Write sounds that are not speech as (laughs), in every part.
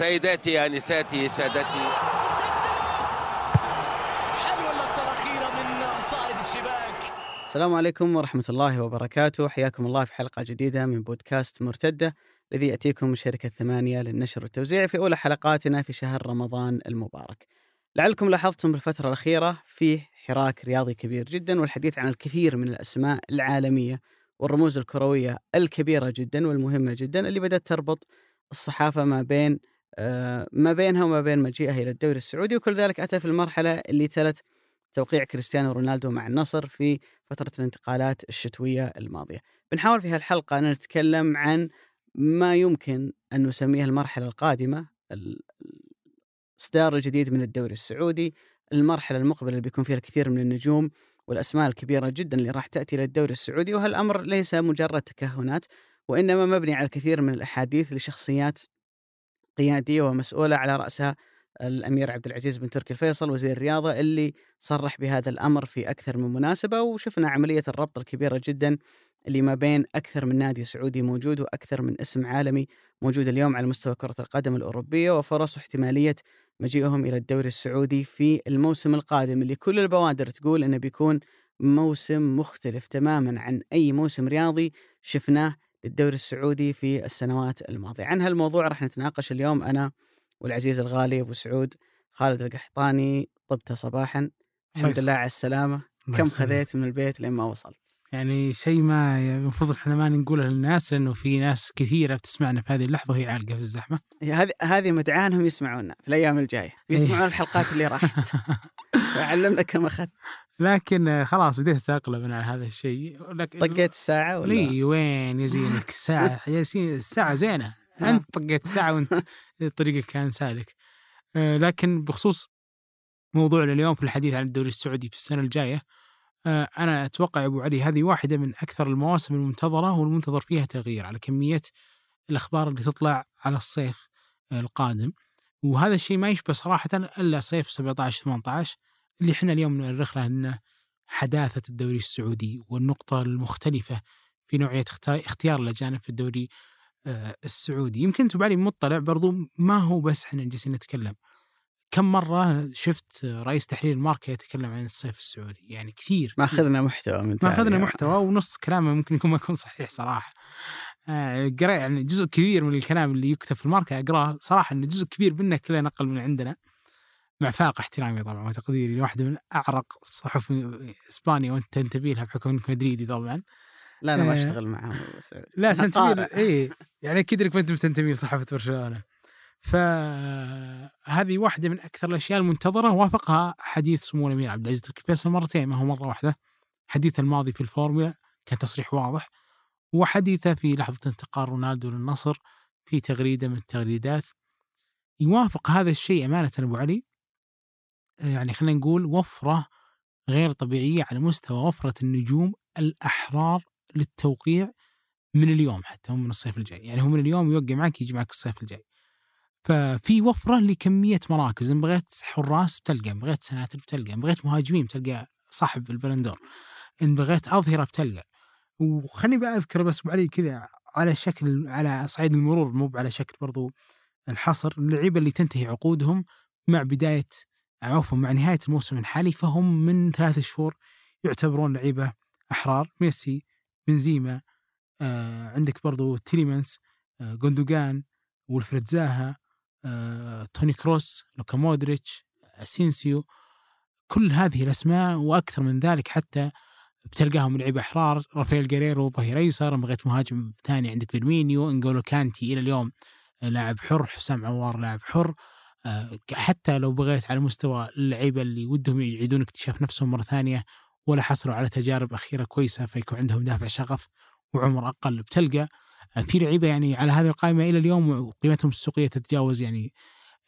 سيداتي انساتي سادتي. من صائد الشباك. السلام عليكم ورحمة الله وبركاته. حياكم الله في حلقة جديدة من بودكاست مرتدة الذي يأتيكم من شركة ثمانية للنشر والتوزيع في أولى حلقاتنا في شهر رمضان المبارك. لعلكم لاحظتم بالفترة الأخيرة فيه حراك رياضي كبير جدا والحديث عن الكثير من الأسماء العالمية والرموز الكروية الكبيرة جدا والمهمة جدا اللي بدأت تربط الصحافة ما بين ما بينها وما بين مجيئها إلى الدوري السعودي وكل ذلك أتى في المرحلة اللي تلت توقيع كريستيانو رونالدو مع النصر في فترة الانتقالات الشتوية الماضية. بنحاول في هالحلقة أن نتكلم عن ما يمكن أن نسميه المرحلة القادمة الإصدار الجديد من الدوري السعودي المرحلة المقبلة اللي بيكون فيها الكثير من النجوم والأسماء الكبيرة جدا اللي راح تأتي للدوري السعودي وهالأمر ليس مجرد تكهنات وإنما مبني على الكثير من الأحاديث لشخصيات قيادية ومسؤولة على رأسها الأمير عبد العزيز بن تركي الفيصل وزير الرياضة اللي صرح بهذا الأمر في أكثر من مناسبة. وشفنا عملية الربط الكبيرة جدا اللي ما بين أكثر من نادي سعودي موجود وأكثر من اسم عالمي موجود اليوم على مستوى كرة القدم الأوروبية وفرص واحتمالية مجيئهم إلى الدوري السعودي في الموسم القادم اللي كل البوادر تقول أنه بيكون موسم مختلف تماما عن أي موسم رياضي شفناه للدوري السعودي في السنوات الماضية. عن هالموضوع راح نتناقش اليوم أنا والعزيز الغالي أبو سعود خالد القحطاني طبت صباحا. الحمد لله على السلامة. كم. خذيت من البيت لين ما وصلت؟ يعني شيء ما المفروض إحنا ما نقوله للناس لأنه في ناس كثيرة بتسمعنا في هذه اللحظة وهي عالقة في الزحمة. هذه هذه مدعاة انهم يسمعونا في الأيام الجاية. يسمعون الحلقات اللي راحت. (laughs) وعلمنا كم اخذت لكن آه، خلاص بديت أتأقلم على هذا الشيء. طقيت الساعة ولا؟ لي وين يا زينك (laughs) ساعة يا زين الساعة زينة. آه. أنت طقيت ساعه وأنت (laughs) طريقك كان سالك. آه، لكن بخصوص موضوعنا اليوم في الحديث عن الدوري السعودي في السنة الجاية آه، أنا أتوقع يا أبو علي هذه واحدة من أكثر المواسم المنتظرة والمنتظر فيها تغيير على كمية الأخبار اللي تطلع على الصيف القادم. وهذا الشيء ما يشبه صراحة إلا صيف 17 18 اللي إحنا اليوم نؤرخ له إنه حداثة الدوري السعودي والنقطة المختلفة في نوعية اختيار الأجانب في الدوري آه، السعودي. يمكن انت بعلي مطلع برضو ما هو بس إحنا جالسين نتكلم. كم مرة شفت رئيس تحرير ماركا يتكلم عن الصيف السعودي؟ يعني كثير ما. اخذنا محتوى من ما تالي. اخذنا محتوى ونص كلامه ممكن يكون ما يكون صحيح صراحة. آه، قرأ يعني جزء كبير من الكلام اللي يكتب في الماركة أقرأه. صراحة إنه جزء كبير منه كله نقل من عندنا. مع فاق احترامي طبعا وتقديري واحدة من أعرق صحف اسبانيا وأنت تنتبه لها بحكم إنك مدريدي طبعا لا أنا ما آه. أشتغل سعود. لا تنتمي. اي يعني أكيد إنك ما أنت تنتمي لصحافة برشلونة فهذه واحدة من أكثر الأشياء المنتظرة وافقها حديث سمو الأمير عبد العزيز تركي فيصل مرتين ما هو مرة واحدة حديثه الماضي في الفورمولا كان تصريح واضح وحديثه في لحظة انتقال رونالدو للنصر في تغريدة من التغريدات يوافق هذا الشيء أمانة أبو علي يعني خلينا نقول وفرة غير طبيعية على مستوى وفرة النجوم الأحرار للتوقيع من اليوم حتى هم من الصيف الجاي. يعني هو من اليوم يوقع معك يجي معك الصيف الجاي. ففي وفرة لكمية مراكز. إن بغيت حراس بتلقى إن بغيت سناتر بتلقى إن بغيت مهاجمين بتلقى صاحب البالون دور إن بغيت أظهرة بتلقى. وخليني بقى أذكر بس علي كذا على شكل على سبيل المرور مو على شكل برضو الحصر. اللعيبة اللي تنتهي عقودهم مع بداية عفوا مع نهاية الموسم الحالي فهم من ثلاث شهور يعتبرون لعيبة أحرار. ميسي بنزيما آه عندك برضو تيليمانس آه جوندوجان وولفريد زاها آه توني كروس لوكا مودريتش أسينسيو. كل هذه الأسماء وأكثر من ذلك حتى بتلقاهم لعيبة أحرار. رافائيل جيريرو ظهير ايسر بغيت مهاجم ثاني عندك فيرمينيو انجولو كانتي إلى اليوم لاعب حر حسام عوار لاعب حر. حتى لو بغيت على مستوى اللعيبة اللي ودهم يعيدون اكتشاف نفسهم مرة ثانية ولا حصلوا على تجارب أخيرة كويسة فيكون عندهم دافع شغف وعمر أقل بتلقى آه، في لعيبة يعني على هذه القائمة إلى اليوم وقيمتهم السوقية تتجاوز يعني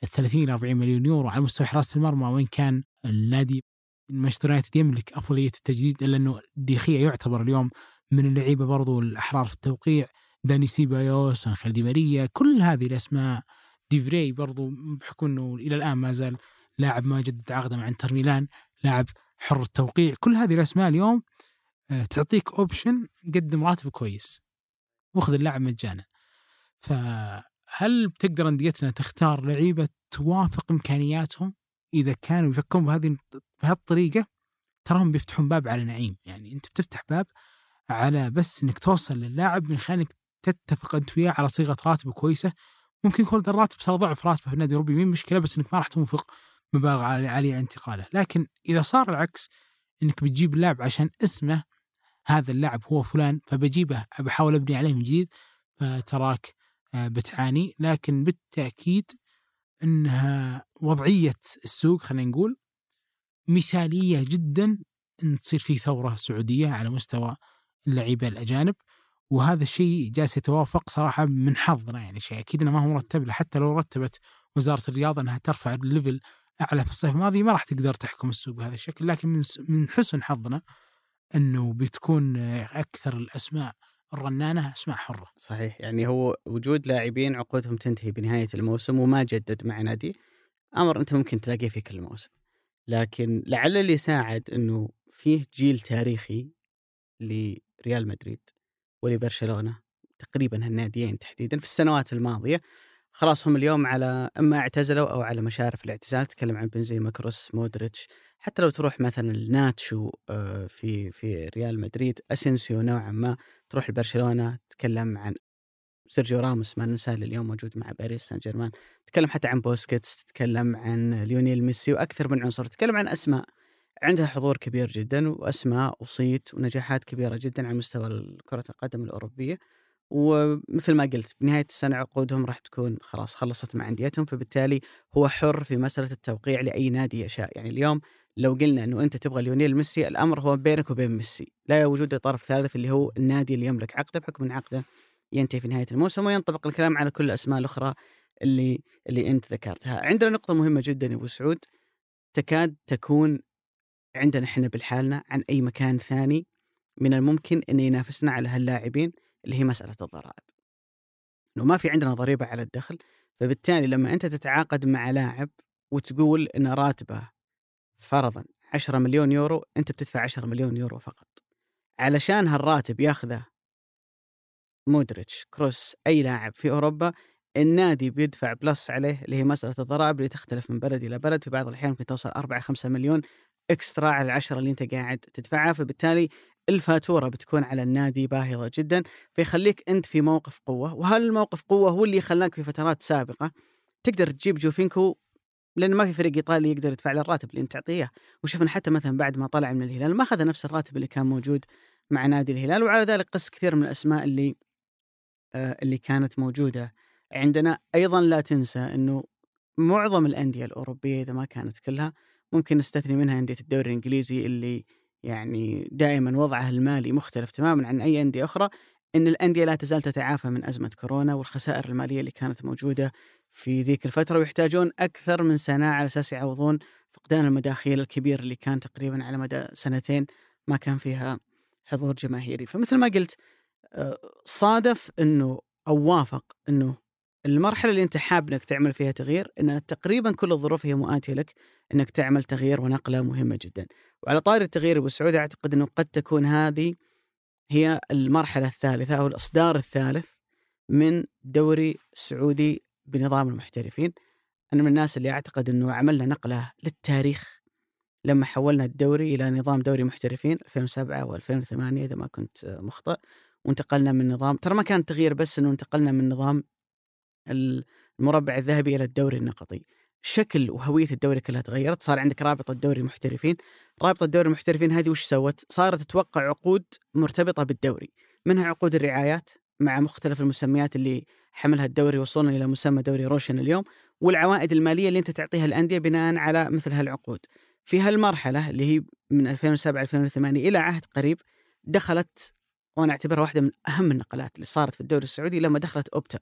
ال 30 إلى 40 مليون يورو على مستوى حراسه المرمى وإن كان النادي مانشستر يونايتد يملك أفضلية التجديد إلا أنه ديخيا يعتبر اليوم من اللعيبة برضو الأحرار في التوقيع داني سيبايوس انخيل دي ماريا كل هذه الأسماء ديفري برضو بحكم إنه إلى الآن ما زال لاعب ما جدد عقده مع إنتر ميلان لاعب حر التوقيع. كل هذه الاسماء اليوم آه، تعطيك option قدم راتب كويس واخذ اللاعب مجانا. هل بتقدر أنديتنا تختار لعيبة توافق إمكانياتهم؟ إذا كانوا يفكرون بهذه بهالطريقة تراهم بيفتحون باب على نعيم. يعني أنت بتفتح باب على بس إنك توصل للاعب من خلال تتفق أنت وياه على صيغة راتب كويسة. ممكن يكون الراتب صار ضعف راتبه في النادي الاوروبي مين مشكلة بس إنك ما راح توافق مبالغ عاليه انتقاله. لكن إذا صار العكس إنك بتجيب اللاعب عشان اسمه هذا اللاعب هو فلان فبجيبه بحاول أبني عليه من جديد فتراك آه، بتعاني. لكن بالتأكيد إنها وضعية السوق خلينا نقول مثالية جدا إن تصير في ثورة سعودية على مستوى اللعيبة الأجانب. وهذا الشيء جالس يتوافق صراحة من حظنا يعني شيء أكيد إنه ما هو مرتب له حتى لو رتبت وزارة الرياضة إنها ترفع الليفل أعلى في الصيف الماضي ما راح تقدر تحكم السوق بهذا الشكل لكن من من حسن حظنا إنه بتكون أكثر الأسماء الرنانة أسماء حرة. صحيح يعني هو وجود لاعبين عقودهم تنتهي بنهاية الموسم وما جدد مع نادي أمر أنت ممكن تلاقيه في كل موسم. لكن لعل اللي ساعد إنه فيه جيل تاريخي لريال مدريد ولبرشلونه تقريبا هالناديين تحديدا في السنوات الماضية. خلاص هم اليوم على إما اعتزلوا أو على مشارف الاعتزال. تكلم عن بنزيما كروس مودريتش. حتى لو تروح مثلا ناتشو آه، في في ريال مدريد أسينسيو نوعا ما تروح لبرشلونة تتكلم عن سيرجيو راموس ما ننساه اليوم موجود مع باريس سان جيرمان. تتكلم حتى عن بوسكيتس تتكلم عن ليونيل ميسي وأكثر من عنصر. تتكلم عن أسماء. عندها حضور كبير جدا وأسماء وصيت ونجاحات كبيرة جدا على مستوى كرة القدم الأوروبية. ومثل ما قلت بنهاية السنة عقودهم راح تكون خلاص خلصت مع أنديتهم فبالتالي هو حر في مسألة التوقيع لأي نادي يشاء. يعني اليوم لو قلنا إنه أنت تبغى ليونيل ميسي الأمر هو بينك وبين ميسي. لا وجود طرف ثالث اللي هو النادي اللي يملك عقده بحكم إن عقده ينتهي في نهاية الموسم وينطبق الكلام على كل الأسماء الأخرى اللي اللي أنت ذكرتها. عندنا نقطة مهمة جدا يا أبو سعود تكاد تكون عندنا إحنا بالحالنا عن أي مكان ثاني من الممكن إن ينافسنا على هاللاعبين اللي هي مسألة الضرائب. انه ما في عندنا ضريبة على الدخل فبالتالي لما أنت تتعاقد مع لاعب وتقول إن راتبه فرضا 10 مليون يورو أنت بتدفع 10 مليون يورو فقط. علشان هالراتب ياخذه مودريتش كروس أي لاعب في أوروبا النادي بيدفع plus عليه اللي هي مسألة الضرائب اللي تختلف من بلد إلى بلد في بعض الأحيان ممكن توصل 4 5 مليون extra على العشرة اللي أنت قاعد تدفعها فبالتالي الفاتورة بتكون على النادي باهظة جدا فيخليك أنت في موقف قوة وهل الموقف قوة هو اللي خلاك في فترات سابقة تقدر تجيب جوفينكو؟ لأن ما في فريق إيطالي يقدر يدفع له الراتب اللي أنت تعطيه. وشفنا حتى مثلا بعد ما طلع من الهلال ما أخذ نفس الراتب اللي كان موجود مع نادي الهلال وعلى ذلك قس كثير من الأسماء اللي آه اللي كانت موجودة عندنا. أيضا لا تنسى إنه معظم الأندية الأوروبية إذا ما كانت كلها ممكن نستثني منها أندية الدوري الإنجليزي اللي يعني دائما وضعها المالي مختلف تماما عن أي أندية أخرى إن الأندية لا تزال تتعافى من أزمة كورونا والخسائر المالية اللي كانت موجودة في ذيك الفترة ويحتاجون أكثر من سنة على أساس يعوضون فقدان المداخيل الكبير اللي كان تقريبا على مدى سنتين ما كان فيها حضور جماهيري. فمثل ما قلت آه، صادف إنه أو وافق إنه المرحلة اللي أنت حاب أنك تعمل فيها تغيير أن تقريبا كل الظروف هي مؤاتية لك أنك تعمل تغيير ونقلة مهمة جدا. وعلى طاري التغيير أبو سعود أعتقد أنه قد تكون هذه هي المرحلة الثالثة أو الإصدار الثالث من دوري سعودي بنظام المحترفين. أنا من الناس اللي أعتقد أنه عملنا نقلة للتاريخ لما حولنا الدوري إلى نظام دوري محترفين 2007 و2008 إذا ما كنت مخطئ وانتقلنا من نظام ترى ما كان تغيير بس أنه انتقلنا من نظام المربع الذهبي إلى الدوري النقطي. شكل وهوية الدوري كلها تغيرت صار عندك رابطه دوري المحترفين رابطه دوري المحترفين هذه وش سوت؟ صارت توقع عقود مرتبطة بالدوري. منها عقود الرعايات مع مختلف المسميات اللي حملها الدوري وصولا إلى مسمى دوري روشن اليوم والعوائد المالية اللي أنت تعطيها الأندية بناء على مثل هالعقود. في هالمرحلة اللي هي من 2007 2008 إلى عهد قريب دخلت وأنا أعتبرها واحدة من أهم النقلات اللي صارت في الدوري السعودي لما دخلت أوبتا.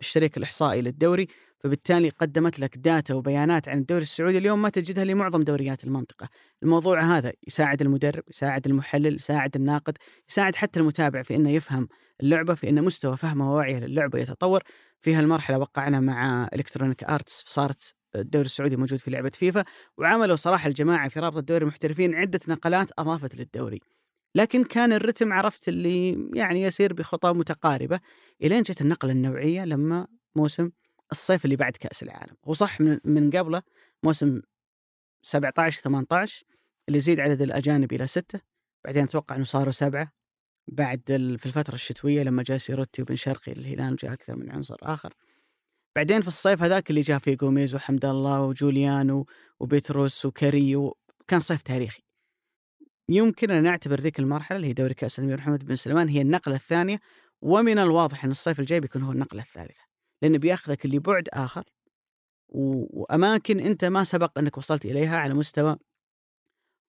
الشريك الإحصائي للدوري فبالتالي قدمت لك data وبيانات عن الدوري السعودي اليوم ما تجدها لمعظم دوريات المنطقة. الموضوع هذا يساعد المدرب يساعد المحلل يساعد الناقد يساعد حتى المتابع في أنه يفهم اللعبة في أن مستوى فهمه ووعيه للعبة يتطور. في هالمرحلة وقعنا مع Electronic Arts صارت الدوري السعودي موجود في لعبة فيفا وعملوا صراحة الجماعة في رابطة الدوري المحترفين عدة نقلات أضافت للدوري. لكن كان الرتم عرفت اللي يعني يسير بخطى متقاربة. إلين جت النقلة النوعية لما موسم الصيف اللي بعد كأس العالم. هو صح من, من قبله موسم 17 18 اللي يزيد عدد الأجانب إلى ستة. بعدين أتوقع إنه صاروا سبعة. بعد في الفترة الشتوية لما جاء سيروتي وبن شرقي للهلال وجاء أكثر من عنصر آخر. بعدين في الصيف هذاك اللي جاء فيه جوميز وحمد الله وجوليانو وبيتروس وكاريو كان صيف تاريخي. يمكن أن نعتبر ذيك المرحلة اللي هي دوري كأس الأمير محمد بن سلمان هي النقلة الثانية ومن الواضح أن الصيف الجاي بيكون هو النقلة الثالثة لأنه بيأخذك لبعد آخر و- وأماكن أنت ما سبق أنك وصلت إليها على مستوى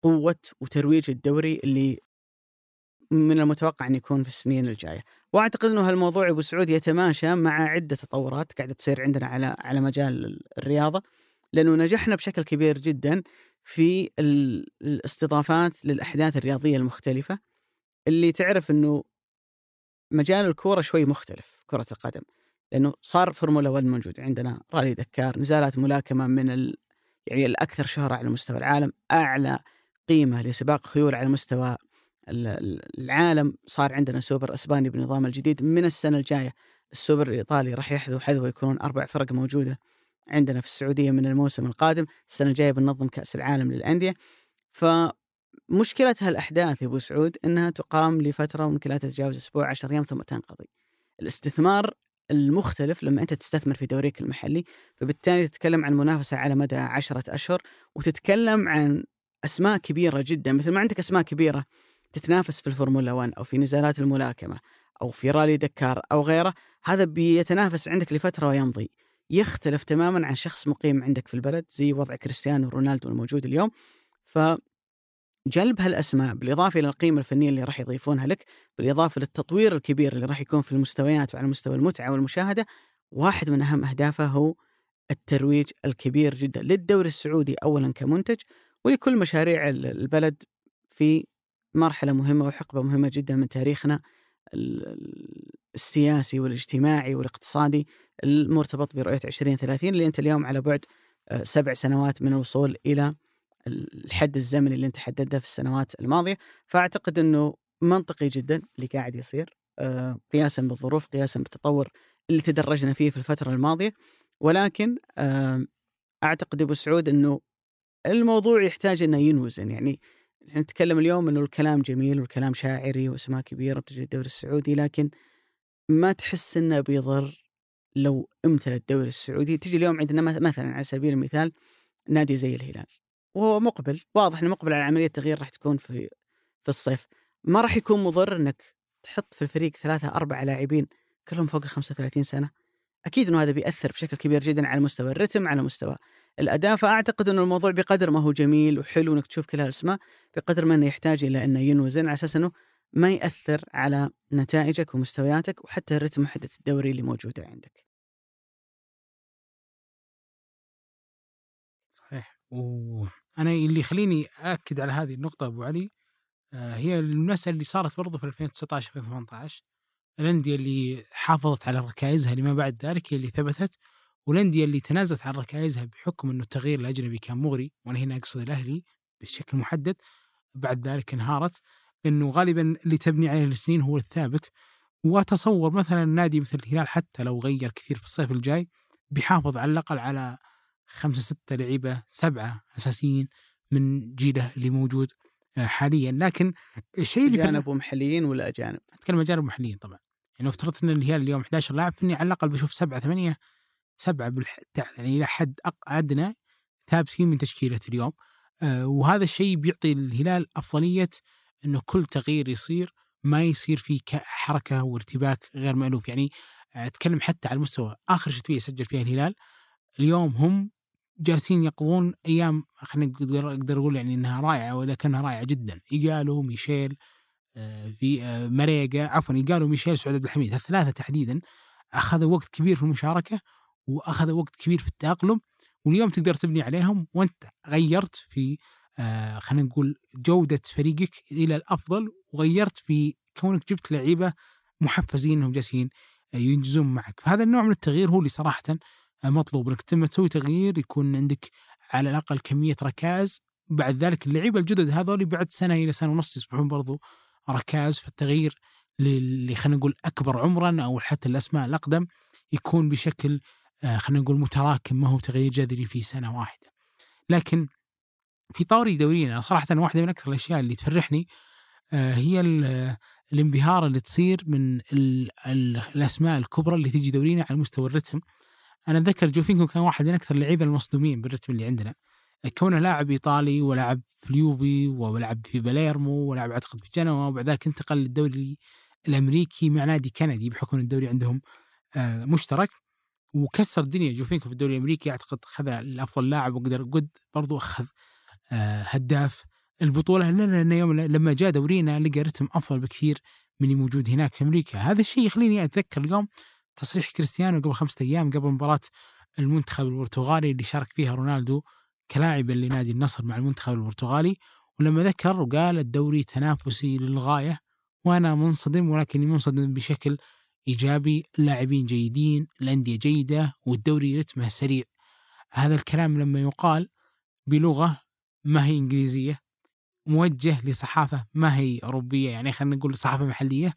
قوة وترويج الدوري اللي من المتوقع أن يكون في السنين الجاية، وأعتقد أنه هالموضوع أبو سعود يتماشى مع عدة تطورات قاعدة تصير عندنا على على مجال الرياضة لأنه نجحنا بشكل كبير جدا في ال- الاستضافات للأحداث الرياضية المختلفة اللي تعرف إنه مجال الكورة شوي مختلف كرة القدم لأنه صار فورمولا 1 موجود عندنا رالي دكار نزالات ملاكمة من ال... يعني الأكثر شهرة على مستوى العالم أعلى قيمة لسباق خيول على مستوى ال- ال- العالم صار عندنا سوبر أسباني بالنظام الجديد من السنة الجاية السوبر الإيطالي راح يحذو حذوه يكونون أربع فرق موجودة. عندنا في السعودية من الموسم القادم السنة الجاية بننظم كأس العالم للأندية. فمشكلة هالأحداث يا أبو سعود إنها تقام لفترة ممكن لا تتجاوز أسبوع 10 أيام ثم تنقضي. الاستثمار المختلف لما أنت تستثمر في دوريك المحلي فبالتالي تتكلم عن منافسة على مدى عشرة أشهر وتتكلم عن أسماء كبيرة جدا. مثل ما عندك أسماء كبيرة تتنافس في الفورمولا 1 أو في نزالات الملاكمة أو في رالي دكار أو غيره هذا بيتنافس عندك لفترة ويمضي. يختلف تماما عن شخص مقيم عندك في البلد زي وضع كريستيانو رونالدو الموجود اليوم. فجلب هالأسماء بالإضافة إلى القيمة الفنية اللي راح يضيفونها لك بالإضافة للتطوير الكبير اللي راح يكون في المستويات وعلى مستوى المتعة والمشاهدة واحد من أهم أهدافه هو الترويج الكبير جدا للدوري السعودي اولا كمنتج. ولكل مشاريع ال- البلد في مرحلة مهمة وحقبة مهمة جدا من تاريخنا السياسي والاجتماعي والاقتصادي المرتبط برؤية 2030 اللي أنت اليوم على بعد آه، سبع سنوات من الوصول إلى الحد الزمني اللي أنت حددته في السنوات الماضية. فأعتقد إنه منطقي جدا اللي قاعد يصير آه، قياسا بالظروف قياسا بالتطور اللي تدرجنا فيه في الفترة الماضية. ولكن أعتقد أبو سعود إنه الموضوع يحتاج إنه ينوزن. يعني نتكلم اليوم إنه الكلام جميل والكلام شاعري وأسماء كبيرة بتجي الدوري السعودي لكن ما تحس إنه بيضر لو امتلى الدوري السعودي؟ تجي اليوم عندنا مث- مثلا على سبيل المثال نادي زي الهلال وهو مقبل واضح إنه مقبل على عملية تغيير راح تكون في في الصيف. ما راح يكون مضر إنك تحط في الفريق ثلاثة أربعة لاعبين كلهم فوق ال 35 سنة؟ أكيد أنه هذا بيأثر بشكل كبير جدا على مستوى الرتم على مستوى الأداء. فأعتقد أنه الموضوع بقدر ما هو جميل وحلو أنك تشوف كل هالأسماء بقدر ما أنه يحتاج إلى أنه ينوزن على أساس أنه ما يأثر على نتائجك ومستوياتك وحتى الرتم وحدة الدوري اللي موجودة عندك. صحيح. وأنا اللي يخليني اكد على هذه النقطة أبو علي آه، هي المساله اللي صارت برضو في 2019 2018 الأندية اللي حافظت على ركائزها لما بعد ذلك هي اللي ثبتت والأندية اللي تنازلت عن ركائزها بحكم إنه التغيير الأجنبي كان مغري وأنا هنا أقصد الأهلي بشكل محدد بعد ذلك انهارت. لأنه غالبا اللي تبني عليه السنين هو الثابت. وأتصور مثلا نادي مثل الهلال حتى لو غير كثير في الصيف الجاي بيحافظ على الأقل على خمسة ستة لعيبة سبعة أساسيين من جيله اللي موجود آه، حاليا. لكن الشيء اللي أجانب ومحليين ولا أجانب؟ أتكلم أجانب محليين طبعا. يعني لو افترضت إن الهلال اليوم 11 لاعب فإني على الأقل بشوف سبعة ثمانية سبعة بالح... يعني إلى حد أق... أدنى ثابتين من تشكيلة اليوم. آه وهذا الشيء بيعطي الهلال أفضلية إنه كل تغيير يصير ما يصير فيه ك- حركة وارتباك غير مألوف. يعني آه، أتكلم حتى على المستوى. آخر شتوية سجل فيها الهلال اليوم هم جالسين يقضون أيام خلينا أقدر أقول يعني إنها رائعة ولكنها رائعة جدا. ايجالو ميشيل آه، في آه، مريقا عفوا ايجالو ميشيل سعود عبد الحميد. الثلاثة تحديدا أخذوا وقت كبير في المشاركة وأخذوا وقت كبير في التأقلم واليوم تقدر تبني عليهم وأنت غيرت في آه، خلينا نقول جودة فريقك إلى الأفضل وغيرت في كونك جبت لعيبة محفزين إنهم جالسين آه، ينجزون معك. فهذا النوع من التغيير هو اللي صراحة آه، مطلوب. إنك تم تسوي تغيير يكون عندك على الأقل كمية ركائز بعد ذلك اللعيبة الجدد هذول بعد سنة إلى سنة ونص يصبحون برضو ركائز فالتغيير اللي خلينا نقول أكبر عمرا أو حتى الأسماء الأقدم يكون بشكل خلينا نقول متراكم. ما هو تغيير جذري في سنة واحدة. لكن في طوري دورينا صراحة واحدة من أكثر الأشياء اللي تفرحني آه، هي ال- الانبهار اللي تصير من ال ال الأسماء الكبرى اللي تجي دورينا على مستوى الرتم. أنا أتذكر جوفينكو كان واحد من أكثر اللعيبه المصدومين بالرتم اللي عندنا. كونه لاعب إيطالي ولعب في اليوفي ولعب في باليرمو ولعب أعتقد في جنوا وبعد ذلك انتقل للدوري الأمريكي مع نادي كندي بحكم الدوري عندهم آه، مشترك وكسر الدنيا جوفينكو في الدوري الأمريكي أعتقد خذ الأفضل لاعب وقدر قد برضو أخذ هداف البطولة. لأن يوم لما جاء دورينا لقى رتم أفضل بكثير من اللي موجود هناك في أمريكا. هذا الشيء يخليني أتذكر اليوم تصريح كريستيانو قبل خمسة أيام قبل مباراة المنتخب البرتغالي اللي شارك فيها رونالدو كلاعب لنادي النصر مع المنتخب البرتغالي. ولما ذكر وقال الدوري تنافسي للغاية وأنا منصدم ولكني منصدم بشكل إيجابي. اللاعبين جيدين الأندية جيدة والدوري رتمه سريع. هذا الكلام لما يقال بلغة ما هي إنجليزية موجه لصحافة ما هي أوروبية يعني خلينا نقول صحافة محلية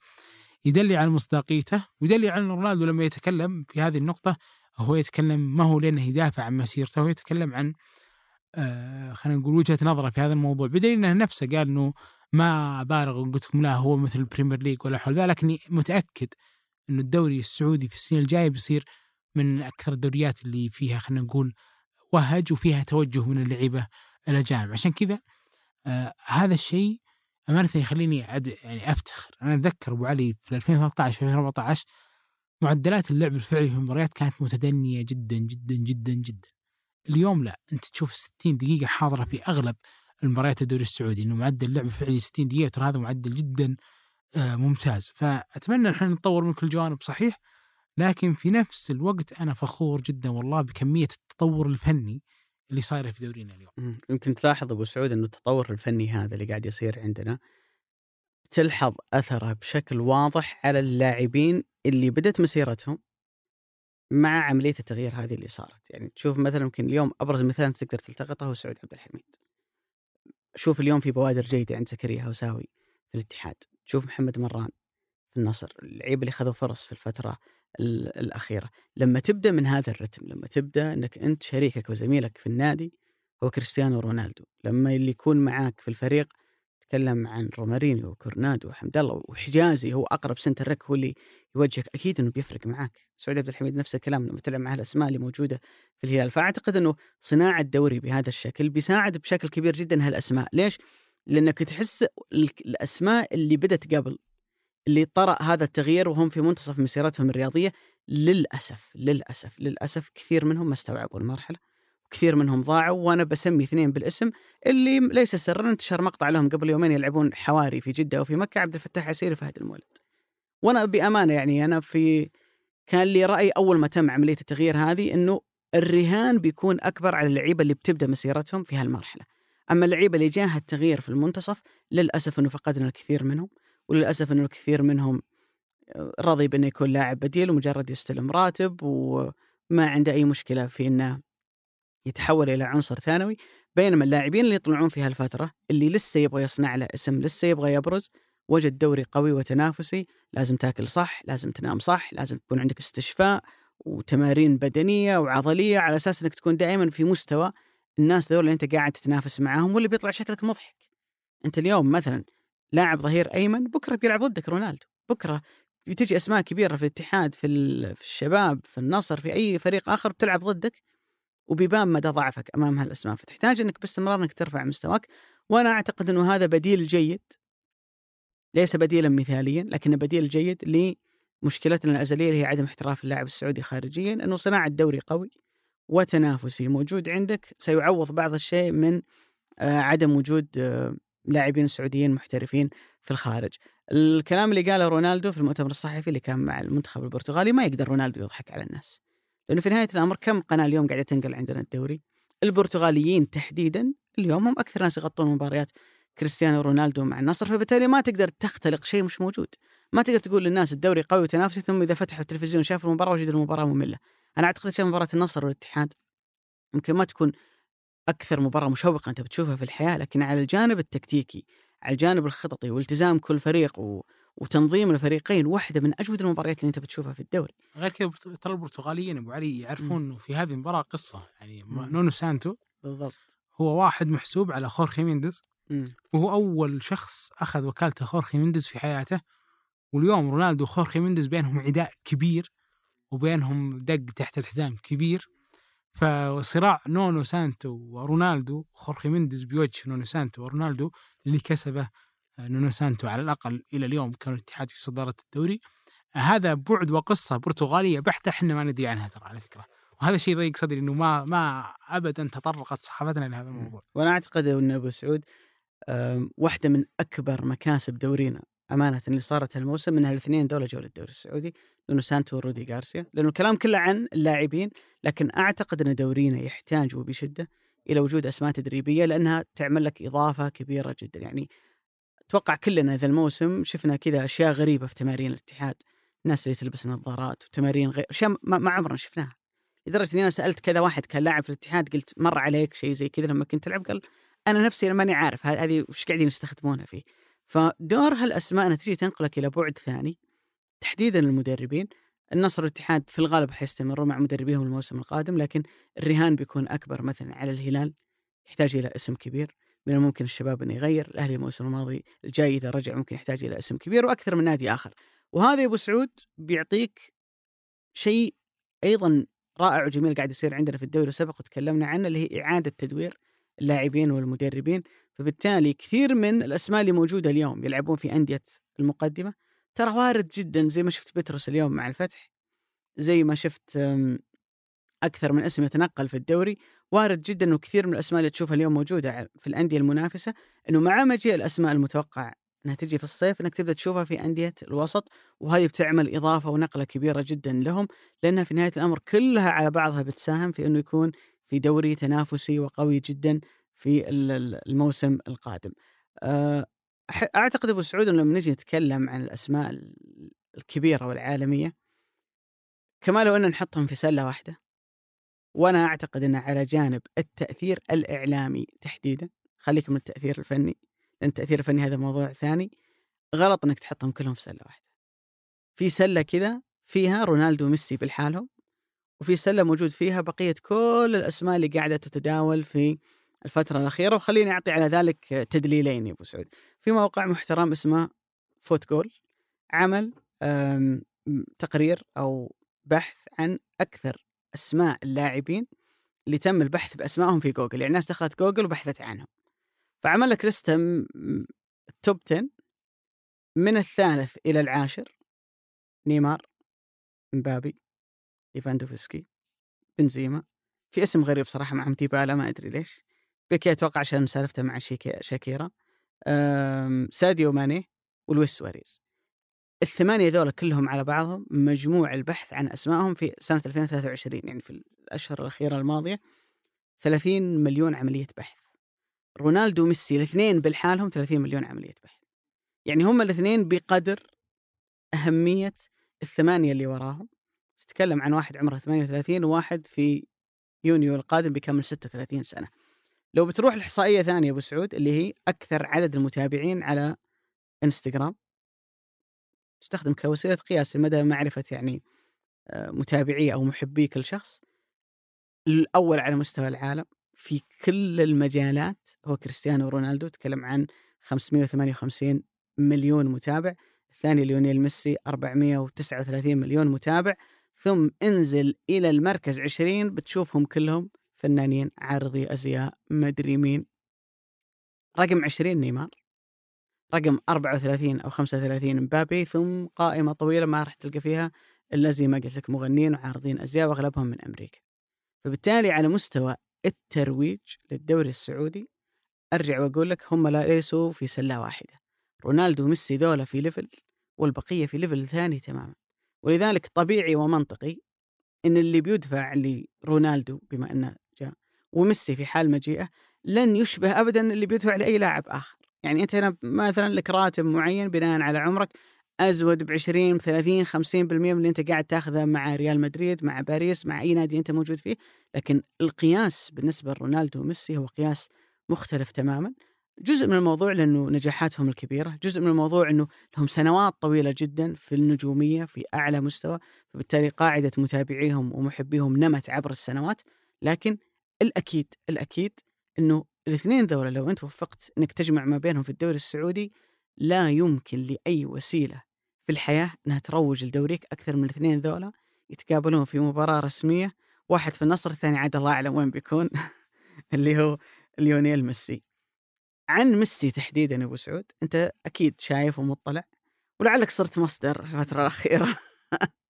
يدل على مصداقيته ويدل على رونالدو لما يتكلم في هذه النقطة هو يتكلم ما هو لأنه يدافع عن مسيرته هو يتكلم عن آه خلينا نقول وجهة نظره في هذا الموضوع بدليل إنه نفسه قال إنه ما بالغ وقلت لكم لا هو مثل ال Premier League ولا حول ذلك لكني متأكد إنه الدوري السعودي في السنة الجاية بيصير من أكثر الدوريات اللي فيها خلينا نقول وهج وفيها توجه من اللعيبة الاجانب عشان كذا آه هذا الشيء أمانة يخليني أد... يعني أفتخر. أنا أتذكر أبو علي في 2013 2014 معدلات اللعب الفعلي في المباريات كانت متدنية جدا جدا جدا جدا. اليوم لا. أنت تشوف 60 دقيقة حاضرة في أغلب المباريات الدوري السعودي. إنه معدل لعب فعلي 60 دقيقة ترى هذا معدل جدا آه، ممتاز. فأتمنى إحنا نتطور من كل جوانب صحيح؟ لكن في نفس الوقت أنا فخور جدا والله بكمية التطور الفني اللي صايره في دورينا اليوم. يمكن تلاحظ أبو سعود انه التطور الفني هذا اللي قاعد يصير عندنا تلحظ أثره بشكل واضح على اللاعبين اللي بدت مسيرتهم مع عملية التغيير هذه اللي صارت، يعني تشوف مثلا يمكن اليوم أبرز مثال تقدر تلتقطه هو سعود عبد الحميد. شوف اليوم في بوادر جيدة عند زكريا هوساوي في الاتحاد، تشوف محمد مران في النصر، اللعيبة اللي خذوا فرص في الفترة ال- الأخيرة، لما تبدأ من هذا الرتم، لما تبدأ إنك أنت شريكك وزميلك في النادي هو كريستيانو رونالدو، لما اللي يكون معاك في الفريق تكلم عن رومارينيو وكورنادو وحمد الله وحجازي هو أقرب سنتر لك هو اللي يوجهك. أكيد إنه بيفرق معاك. سعود عبد الحميد نفس الكلام لما تلعب مع الأسماء اللي موجودة في الهلال. فأعتقد إنه صناعة دوري بهذا الشكل بيساعد بشكل كبير جدا هالأسماء. ليش؟ لأنك تحس ال- الأسماء اللي بدت قبل اللي طرأ هذا التغيير وهم في منتصف مسيرتهم الرياضية للأسف للأسف للأسف كثير منهم ما استوعبوا المرحلة كثير منهم ضاعوا وأنا بسمي اثنين بالاسم اللي ليس سرا انتشر مقطع لهم قبل يومين يلعبون حواري في جدة وفي مكة عبد الفتاح عسيري وفهد المولد. وأنا بأمانة يعني أنا في كان لي رأي أول ما تم عملية التغيير هذه إنه الرهان بيكون أكبر على اللعيبة اللي بتبدأ مسيرتهم في هالمرحلة. أما اللعيبة اللي جاها التغيير في المنتصف للأسف إنه فقدنا الكثير منهم وللأسف إنه الكثير منهم رضي بإنه يكون لاعب بديل ومجرد يستلم راتب وما عنده أي مشكلة في إنه يتحول إلى عنصر ثانوي. بينما اللاعبين اللي يطلعون في هالفترة اللي لسه يبغى يصنع له اسم لسه يبغى يبرز وجد دوري قوي وتنافسي لازم تاكل صح لازم تنام صح لازم يكون عندك استشفاء وتمارين بدنية وعضلية على أساس إنك تكون دائما في مستوى الناس ذول اللي أنت قاعد تتنافس معاهم واللي بيطلع شكلك مضحك. أنت اليوم مثلا لاعب ظهير أيمن بكرة بيلعب ضدك رونالدو. بكرة بتجي أسماء كبيرة في الاتحاد في في الشباب في النصر في أي فريق آخر بتلعب ضدك وبيبان مدى ضعفك أمام هالأسماء. فتحتاج إنك باستمرار إنك ترفع مستواك وأنا أعتقد إنه هذا بديل جيد. ليس بديلا مثاليا لكنه بديل جيد لمشكلتنا الأزلية اللي هي عدم احتراف اللاعب السعودي خارجيا إنه صناعة دوري قوي وتنافسي موجود عندك. سيعوض بعض الشيء من آه، عدم وجود آه، لاعبين سعوديين محترفين في الخارج. الكلام اللي قاله رونالدو في المؤتمر الصحفي اللي كان مع المنتخب البرتغالي ما يقدر رونالدو يضحك على الناس. لأنه في نهاية الأمر كم قناة اليوم قاعدة تنقل عندنا الدوري؟ البرتغاليين تحديدا اليوم هم أكثر ناس يغطون مباريات كريستيانو رونالدو مع النصر فبالتالي ما تقدر تختلق شيء مش موجود. ما تقدر تقول للناس الدوري قوي وتنافسي ثم إذا فتحوا التلفزيون شافوا المباراة وجدوا المباراة مملة. أنا أعتقد شايف مباراة النصر والاتحاد يمكن ما تكون أكثر مباراة مشوقة أنت بتشوفها في الحياة لكن على الجانب التكتيكي على الجانب الخططي والتزام كل فريق و... وتنظيم الفريقين واحدة من أجود المباريات اللي أنت بتشوفها في الدوري. غير كذا ترى البرتغاليين أبو علي يعرفون انه في هذه المباراة قصة يعني م-. نونو سانتو بالضبط. هو واحد محسوب على خورخي مينديز وهو أول شخص أخذ وكالته خورخي مينديز في حياته واليوم رونالدو وخورخي مينديز بينهم عداء كبير وبينهم دق تحت الحزام كبير. فصراع نونو سانتو ورونالدو خورخي مينديز بوجه نونو سانتو ورونالدو اللي كسبه نونو سانتو على الأقل إلى اليوم كان الاتحاد في صدارة الدوري. هذا بعد وقصة برتغالية بحتة إحنا ما ندري عنها ترى على فكرة. وهذا شيء ضيق صدري إنه ما ما ابدا تطرقت صحافتنا لهذا الموضوع. وأنا أعتقد إن أبو سعود واحدة من أكبر مكاسب دورينا. أمانة اللي صارت هالموسم من هالاثنين دول جو للدوري السعودي نونو سانتو ورودي غارسيا لأنه الكلام كله عن اللاعبين لكن أعتقد إن دورينا يحتاج وبشده إلى وجود أسماء تدريبية لأنها تعمل لك إضافة كبيرة جدا. يعني أتوقع كلنا ذا الموسم شفنا كذا أشياء غريبة في تمارين الاتحاد الناس اللي تلبس نظارات وتمارين غير أشياء ما, ما عمرنا شفناها. لدرجة إني أنا سألت كذا واحد كان لاعب في الاتحاد قلت مر عليك شيء زي كذا لما كنت تلعب قال أنا نفسي ماني عارف هذه وش قاعدين يستخدمونها فيه؟ فدور هالأسماء تجي تنقلك إلى بعد ثاني. تحديدا المدربين. النصر والاتحاد في الغالب حيستمروا مع مدربيهم الموسم القادم لكن الرهان بيكون أكبر مثلا على الهلال يحتاج إلى اسم كبير. من الممكن الشباب إنه يغير. الأهلي الموسم الماضي الجاي إذا رجع ممكن يحتاج إلى اسم كبير وأكثر من نادي آخر. وهذا يا أبو سعود بيعطيك شيء أيضا رائع وجميل قاعد يصير عندنا في الدوري سبق وتكلمنا عنه اللي هي إعادة تدوير اللاعبين والمدربين. فبالتالي كثير من الأسماء اللي موجودة اليوم يلعبون في أندية المقدمة ترى وارد جدا زي ما شفت بتروس اليوم مع الفتح زي ما شفت أكثر من اسم يتنقل في الدوري. وارد جدا إنه كثير من الأسماء اللي تشوفها اليوم موجودة في الأندية المنافسة إنه مع مجيء الأسماء المتوقع إنها تجي في الصيف إنك تبدأ تشوفها في أندية الوسط. وهذه بتعمل إضافة ونقلة كبيرة جدا لهم لأنها في نهاية الأمر كلها على بعضها بتساهم في إنه يكون في دوري تنافسي وقوي جدا في ال- ال- الموسم القادم. أح- أعتقد أبو سعود لما نجي نتكلم عن الأسماء ال- الكبيرة والعالمية كما لو أن نحطهم في سلة واحدة وأنا أعتقد إنه على جانب التأثير الإعلامي تحديدا خليك من التأثير الفني لأن التأثير الفني هذا موضوع ثاني غلط إنك تحطهم كلهم في سلة واحدة. في سلة كذا فيها رونالدو وميسي بالحالهم وفي سلة موجود فيها بقية كل الأسماء اللي قاعدة تتداول في الفترة الأخيرة وخليني أعطي على ذلك تدليلين يا أبو سعود. في موقع محترم اسمه فوت جول عمل تقرير أو بحث عن أكثر أسماء اللاعبين اللي تم البحث بأسمائهم في جوجل، يعني الناس دخلت جوجل وبحثت عنهم. فعمل لك م- ال top 10 من الثالث إلى العاشر نيمار مبابي ليفاندوفسكي بنزيما في اسم غريب صراحة معهم ديبالا ما أدري ليش بيكي أتوقع عشان سالفته مع شيكي شاكيرا. أم، ساديو ماني ولويس سواريز. الثمانية ذولا كلهم على بعضهم مجموع البحث عن أسمائهم في سنة 2023 يعني في الأشهر الأخيرة الماضية. 30 مليون عملية بحث. رونالدو وميسي الاثنين بالحالهم 30 مليون عملية بحث. يعني هم الاثنين بقدر أهمية الثمانية اللي وراهم. تتكلم عن واحد عمره 38 وواحد في يونيو القادم بيكمل 36 سنة. لو بتروح الاحصائيه ثانية أبو سعود اللي هي أكثر عدد المتابعين على إنستغرام. تستخدم كوسيلة قياس مدى معرفة يعني آه، متابعي أو محبي كل شخص. الأول على مستوى العالم. في كل المجالات هو كريستيانو رونالدو تكلم عن 558 مليون متابع. الثاني ليونيل ميسي 439 مليون متابع. ثم انزل إلى المركز 20 بتشوفهم كلهم فنانين عارضي أزياء مدري مين. رقم 20 نيمار. رقم 34 أو 35 مبابي. ثم قائمة طويلة ما راح تلقى فيها إلا زي ما قلت لك مغنيين وعارضين أزياء وأغلبهم من أمريكا. فبالتالي على مستوى الترويج للدوري السعودي أرجع وأقول لك هم لا ليسوا في سلة واحدة. رونالدو وميسي ذولا في level والبقية في level ثاني تماما. ولذلك طبيعي ومنطقي إن اللي بيدفع لرونالدو بما إنه وميسي في حال مجيئه لن يشبه ابدا اللي بيدفع لأي لاعب آخر. يعني أنت هنا مثلا لك راتب معين بناء على عمرك أزود ب 20 30 50% من اللي أنت قاعد تاخذه مع ريال مدريد مع باريس مع أي نادي أنت موجود فيه. لكن القياس بالنسبة لرونالدو وميسي هو قياس مختلف تماما. جزء من الموضوع لأنه نجاحاتهم الكبيرة، جزء من الموضوع إنه لهم سنوات طويلة جدا في النجومية في أعلى مستوى، فبالتالي قاعدة متابعيهم ومحبيهم نمت عبر السنوات، لكن الأكيد الأكيد إنه الاثنين ذولا لو أنت وفقت إنك تجمع ما بينهم في الدوري السعودي لا يمكن لأي وسيلة في الحياة إنها تروج لدوريك أكثر من الاثنين ذولا يتقابلون في مباراة رسمية، واحد في النصر الثاني عاد الله أعلم وين بيكون (laughs) اللي هو ليونيل ميسي. عن ميسي تحديدا أبو سعود، أنت أكيد شايف ومطلع ولعلك صرت مصدر الفترة الأخيرة (laughs)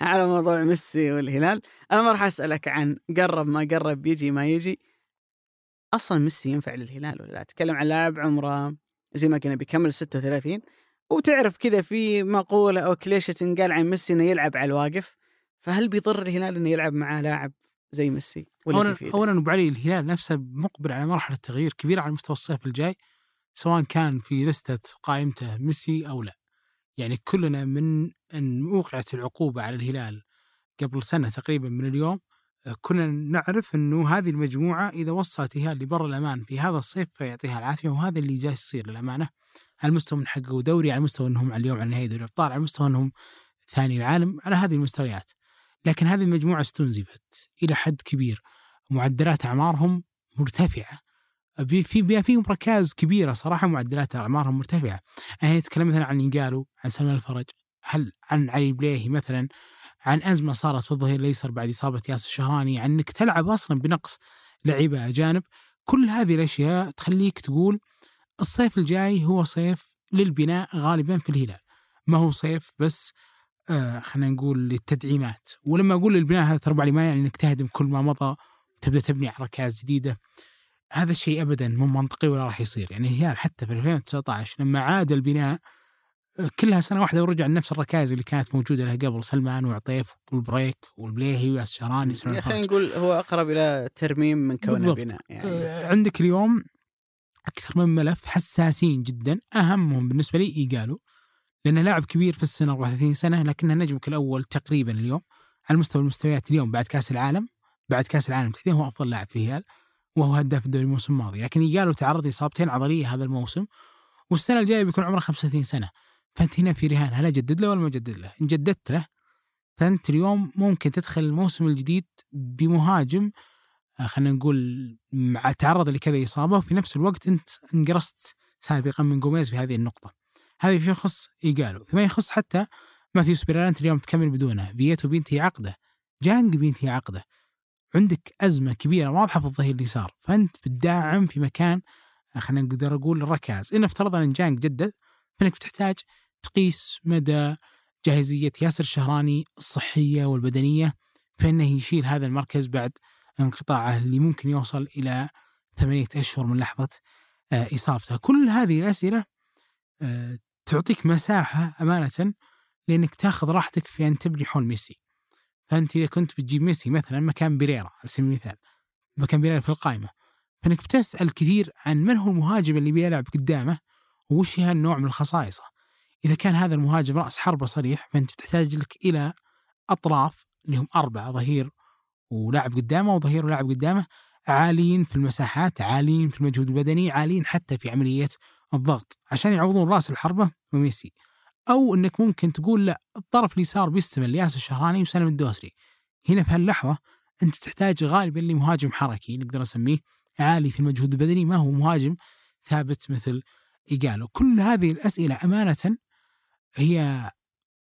على موضوع ميسي والهلال، أنا ما راح أسألك عن قرب ما قرب يجي ما يجي. أصلا ميسي ينفع للهلال ولا لا؟ اتكلم عن لاعب عمره زي ما قلنا بيكمل 36 وتعرف كذا في مقولة أو كليشة تنقال عن ميسي إنه يلعب على الواقف فهل بيضر الهلال إنه يلعب معاه لاعب زي ميسي ولا اولا؟ اولا ابو علي الهلال نفسه مقبل على مرحلة تغيير كبيرة على مستوى الصيف الجاي سواء كان في لستة قائمته ميسي أو لا. يعني كلنا من أن وقعت العقوبة على الهلال قبل سنة تقريبا من اليوم آه، كلنا نعرف إنه هذه المجموعة إذا وصلت الهلال لبر الأمان في هذا الصيف فيعطيها العافية وهذا اللي جاي يصير للأمانة. على مستوى من حققوا دوري على مستوى إنهم على اليوم على نهائي دوري الأبطال على مستوى إنهم ثاني العالم على هذه المستويات. لكن هذه المجموعة استنزفت إلى حد كبير. معدلات أعمارهم مرتفعة. بي- في بي- فيهم ركائز كبيرة صراحة معدلات أعمارهم مرتفعة. يعني نتكلم مثلا عن ينقالو عن سلمان الفرج هل عن علي بليهي مثلا عن أزمة صارت في الظهير الأيسر بعد إصابة ياسر الشهراني عن إنك تلعب أصلا بنقص لعيبة أجانب. كل هذه الأشياء تخليك تقول الصيف الجاي هو صيف للبناء غالبا في الهلال. ما هو صيف بس آه خلينا نقول للتدعيمات. ولما أقول للبناء هذا ترى علي ما يعني إنك تهدم كل ما مضى وتبدا تبني على جديدة. هذا الشيء ابدا مو منطقي ولا راح يصير يعني الهلال حتى في 2019 لما عاد البناء كلها سنة واحدة ورجع لنفس الركائز اللي كانت موجودة له قبل سلمان وعطيف والبريك والبليهي والشهراني وسلمان خلينا. نقول هو أقرب إلى ترميم من كونه. بناء يعني آه، عندك اليوم أكثر من ملف حساسين جدا أهمهم بالنسبة لي إيجالو لأنه لاعب كبير في السن 34 سنة لكنه نجمك الأول تقريبا اليوم على مستوى المستويات اليوم بعد كأس العالم بعد كأس العالم تحديدا هو أفضل لاعب في الهلال وهو هداف الدوري الموسم الماضي لكن ايجالو تعرض لإصابتين عضلية هذا الموسم والسنة الجاية بيكون عمره 35 سنة فأنت هنا في رهان هل أجدد له ولا ما أجدد له؟ إن جددت له فأنت اليوم ممكن تدخل الموسم الجديد بمهاجم آه، خلينا نقول مع تعرض لكذا إصابة وفي نفس الوقت أنت انقرصت سابقا من جوميز في هذه النقطة. هذا فيما يخص ايجالو، فيما يخص حتى ماثيوس بيريرا انت اليوم تكمل بدونه، فييتو بينتهي عقده، جانغ بينتهي عقده. عندك أزمة كبيرة واضحه في الظهير اليسار، فأنت بتدعم في مكان آه، خلينا نقدر أقول ركاز، إن افترضنا إن جانغ جدد فإنك بتحتاج تقيس مدى جاهزية ياسر الشهراني الصحية والبدنية فإنه يشيل هذا المركز بعد انقطاعه اللي ممكن يوصل إلى ثمانية أشهر من لحظة آه، إصابته، كل هذه الأسئلة آه، تعطيك مساحة أمانة لإنك تاخذ راحتك في أن تبني حول ميسي. فأنت إذا كنت بتجيب ميسي مثلا مكان بيريرا على سبيل المثال مكان بيريرا في القائمة فإنك بتسأل كثير عن من هو المهاجم اللي بيلعب قدامه وش هي النوع من خصائصه. إذا كان هذا المهاجم رأس حربة صريح فأنت تحتاج لك إلى أطراف اللي هم أربعة ظهير ولاعب قدامه وظهير ولاعب قدامه عاليين في المساحات عاليين في المجهود البدني عاليين حتى في عملية الضغط عشان يعوضون رأس الحربة وميسي أو أنك ممكن تقول لا الطرف اليسار بيستمر لياس الشهراني وسلم الدوسري. هنا في هاللحظة أنت تحتاج غالبا لمهاجم حركي نقدر نسميه عالي في المجهود البدني ما هو مهاجم ثابت مثل إيجالو. كل هذه الأسئلة أمانة هي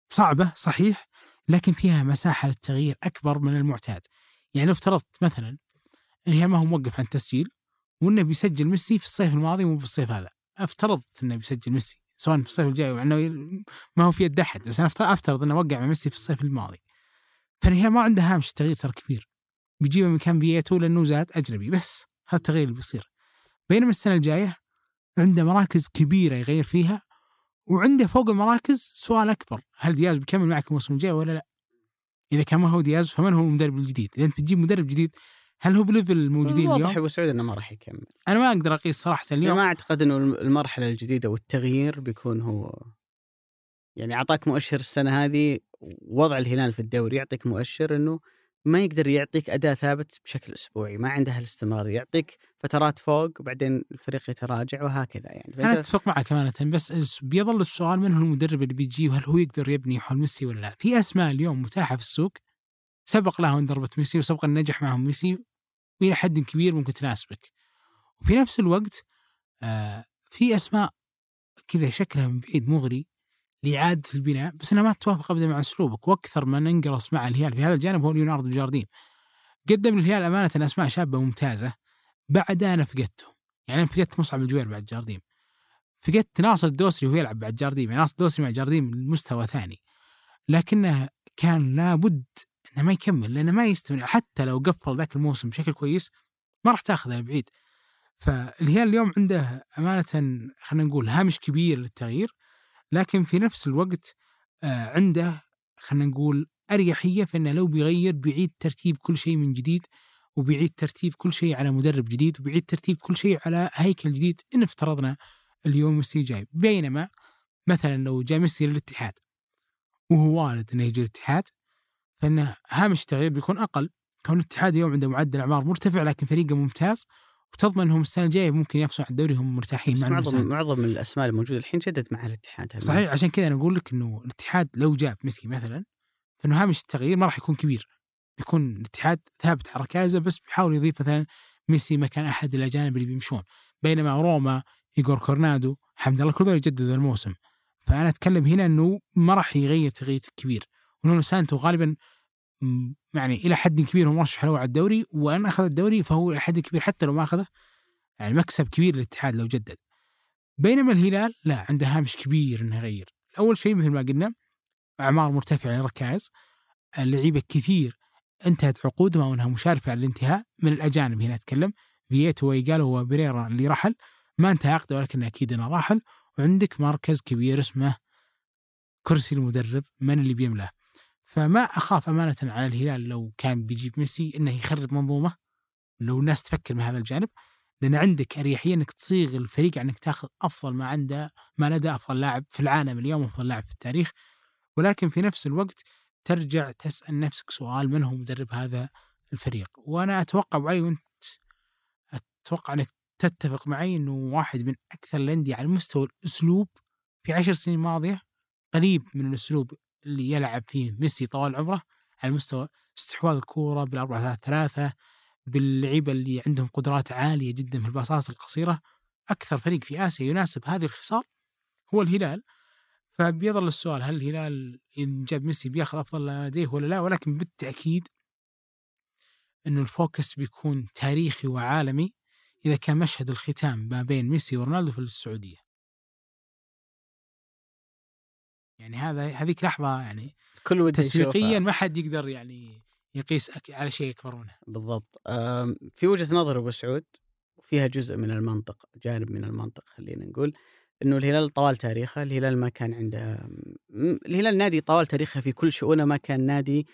صعبة صحيح لكن فيها مساحة للتغيير أكبر من المعتاد. يعني افترضت مثلا إن هي ما هو موقف عن التسجيل وإنه بيسجل ميسي في الصيف الماضي مو في الصيف هذا. افترضت إنه بيسجل ميسي. سواء في الصيف الجاي وانه ما هو في يد أحد بس أنا أفترض إنه وقع مع ميسي في الصيف الماضي فهي ما عندها هامش تغيير ترى كبير بيجيبه مكان بييتو لأنه زاد أجنبي بس هذا التغيير اللي بيصير بينما السنة الجاية عنده مراكز كبيرة يغير فيها وعنده فوق المراكز سؤال أكبر هل دياز بيكمل معك الموسم الجاي ولا لا؟ إذا كان ما هو دياز فمن هو المدرب الجديد؟ إذا أنت بتجيب مدرب جديد هل هو ب level الموجودين واضح اليوم؟ أبو سعود إنه ما راح يكمل أنا ما أقدر أقيس صراحة يعني اليوم ما أعتقد إنه المرحلة الجديدة والتغيير بيكون هو يعني أعطاك مؤشر السنة هذه وضع الهلال في الدوري يعطيك مؤشر إنه ما يقدر يعطيك أداء ثابت بشكل أسبوعي ما عنده الاستمرار يعطيك فترات فوق وبعدين الفريق يتراجع وهكذا يعني أنا أتفق معك أمانة بس بيظل السؤال من هو المدرب اللي بيجي وهل هو يقدر يبني حول ميسي ولا لا؟ في أسماء اليوم متاحة في السوق سبق لها ضربة ميسي وسبق ان نجح معهم ميسي وإلى حد كبير ممكن تناسبك. وفي نفس الوقت آه في أسماء كذا شكلها من بعيد مغري لإعادة البناء بس إنها ما تتوافق ابدا مع أسلوبك وأكثر من انقرص مع الهلال في هذا الجانب هو ليوناردو جاردين. قدم الهلال أمانة أسماء شابة ممتازه بعد أنا فقدتهم. يعني أنا فقدت مصعب الجوير بعد جارديم. فقدت ناصر الدوسري وهو يلعب بعد جارديم يعني ناصر الدوسري مع جارديم مستوى ثاني لكنه كان لابد إنه ما يكمل لأنه ما يستمر. حتى لو قفل ذاك الموسم بشكل كويس ما راح تاخذه لبعيد. فالهلال اليوم عنده امانه خلينا نقول هامش كبير للتغيير لكن في نفس الوقت آه، عنده خلينا نقول أريحية في إنه لو بيغير بيعيد ترتيب كل شيء من جديد وبيعيد ترتيب كل شيء على مدرب جديد وبيعيد ترتيب كل شيء على هيكل جديد إن افترضنا اليوم ميسي جاي. بينما مثلا لو جاء ميسي للاتحاد وهو وارد إنه يجي الاتحاد فإنه هامش التغيير بيكون أقل. كون الاتحاد اليوم عنده معدل أعمار مرتفع لكن فريقه ممتاز وتضمن إنهم السنة الجاية ممكن ينافسون على الدوري هم مرتاحين مع معظم. معظم الأسماء الموجودة الحين جدد مع الاتحاد. صحيح عشان كذا أنا أقول لك إنه الاتحاد لو جاب ميسي مثلا فإنه هامش التغيير ما راح يكون كبير. بيكون الاتحاد ثابت على ركائزه بس بيحاول يضيف مثلا ميسي مكان أحد الاجانب اللي بيمشون. بينما روما ايغور كورنادو حمد الله كل ذول يجددوا الموسم. فأنا أتكلم هنا إنه ما راح يغير تغيير كبير. ونونو سانتو غالبا يعني إلى حد كبير هو مرشح له على الدوري وإن أخذ الدوري فهو إلى حد كبير حتى لو ما أخذه يعني مكسب كبير للاتحاد لو جدد. بينما الهلال لا عنده هامش كبير إنه يغير. أول شيء مثل ما قلنا أعمار مرتفعة للركائز اللعيبة كثير انتهت عقودهم أو إنها مشارفة على الانتهاء من الأجانب هنا أتكلم فييتو ويقالو وبريرا اللي رحل ما انتهى عقده ولكن أكيد إنه راحل وعندك مركز كبير اسمه كرسي المدرب من اللي بيملأه؟ فما أخاف أمانة على الهلال لو كان بيجيب ميسي إنه يخرب منظومة لو الناس تفكر من هذا الجانب لأن عندك أريحية إنك تصيغ الفريق إنك تاخذ أفضل ما عنده ما لدى أفضل لاعب في العالم اليوم أفضل لاعب في التاريخ. ولكن في نفس الوقت ترجع تسأل نفسك سؤال من هو مدرب هذا الفريق؟ وأنا أتوقع ابو علي وأنت أتوقع إنك تتفق معي إنه واحد من أكثر الأندية على مستوى الأسلوب في عشر سنين ماضيه قريب من الأسلوب اللي يلعب فيه ميسي طوال عمره على مستوى استحواذ الكورة بالأربعة ثلاثة ثلاثة باللعيبة اللي عندهم قدرات عالية جدا في الباصات القصيرة. أكثر فريق في آسيا يناسب هذه الخصال هو الهلال. فبيظل السؤال هل الهلال إن جاب ميسي بياخذ أفضل ما لديه ولا لا؟ ولكن بالتأكيد إنه الفوكس بيكون تاريخي وعالمي إذا كان مشهد الختام ما بين ميسي ورونالدو في السعودية. يعني هذا هذيك لحظة يعني كل وده تسويقيا يشوفها. ما حد يقدر يعني يقيس على شيء اكبر منه. بالضبط في وجهة نظر أبو سعود وفيها جزء من المنطق جانب من المنطق خلينا نقول إنه الهلال طوال تاريخه الهلال ما كان عنده الهلال نادي طوال تاريخه في كل شؤونه ما كان نادي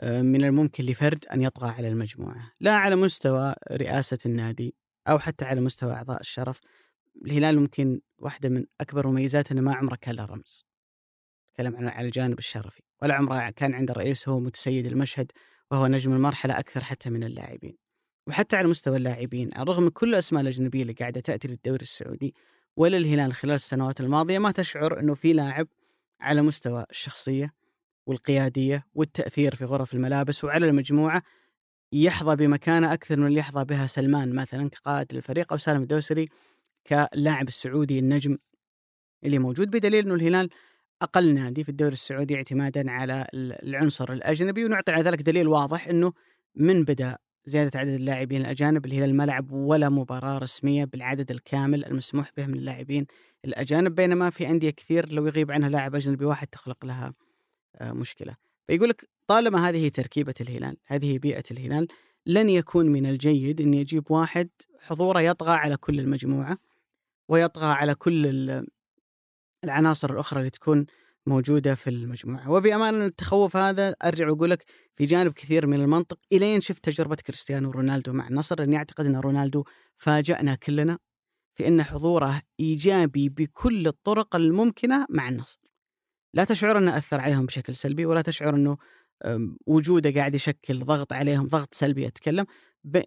أه، من الممكن لفرد أن يطغى على المجموعة لا على مستوى رئاسة النادي أو حتى على مستوى أعضاء الشرف الهلال ممكن واحدة من أكبر مميزاته إنه ما عمره كان له رمز تكلم عن على الجانب الشرفي. ولا عمره كان عنده رئيس هو متسيد المشهد وهو نجم المرحلة أكثر حتى من اللاعبين. وحتى على مستوى اللاعبين على الرغم من كل الأسماء الأجنبية اللي قاعدة تأتي للدوري السعودي ولا الهلال خلال السنوات الماضية ما تشعر إنه في لاعب على مستوى الشخصية والقيادية والتأثير في غرف الملابس وعلى المجموعة يحظى بمكانة أكثر من اللي يحظى بها سلمان مثلا كقائد للفريق أو سالم الدوسري كلاعب السعودي النجم اللي موجود. بدليل إنه الهلال أقل نادي في الدوري السعودي اعتمادا على العنصر الأجنبي ونعطي على ذلك دليل واضح إنه من بدأ زيادة عدد اللاعبين الأجانب الهلال ما لعب ولا مباراة رسمية بالعدد الكامل المسموح به من اللاعبين الأجانب بينما في أندية كثير لو يغيب عنها لاعب أجنبي واحد تخلق لها آه، مشكلة. فيقول لك طالما هذه تركيبة الهلال هذه بيئة الهلال لن يكون من الجيد اني أجيب واحد حضوره يطغى على كل المجموعة ويطغى على كل العناصر الأخرى اللي تكون موجودة في المجموعة. وبأمانة التخوف هذا أرجع وأقول لك في جانب كثير من المنطق إلين شفت تجربة كريستيانو رونالدو مع النصر. لاني أعتقد إن رونالدو فاجأنا كلنا في إن حضوره إيجابي بكل الطرق الممكنة مع النصر. لا تشعر إنه أثر عليهم بشكل سلبي ولا تشعر إنه وجوده قاعد يشكل ضغط عليهم ضغط سلبي أتكلم.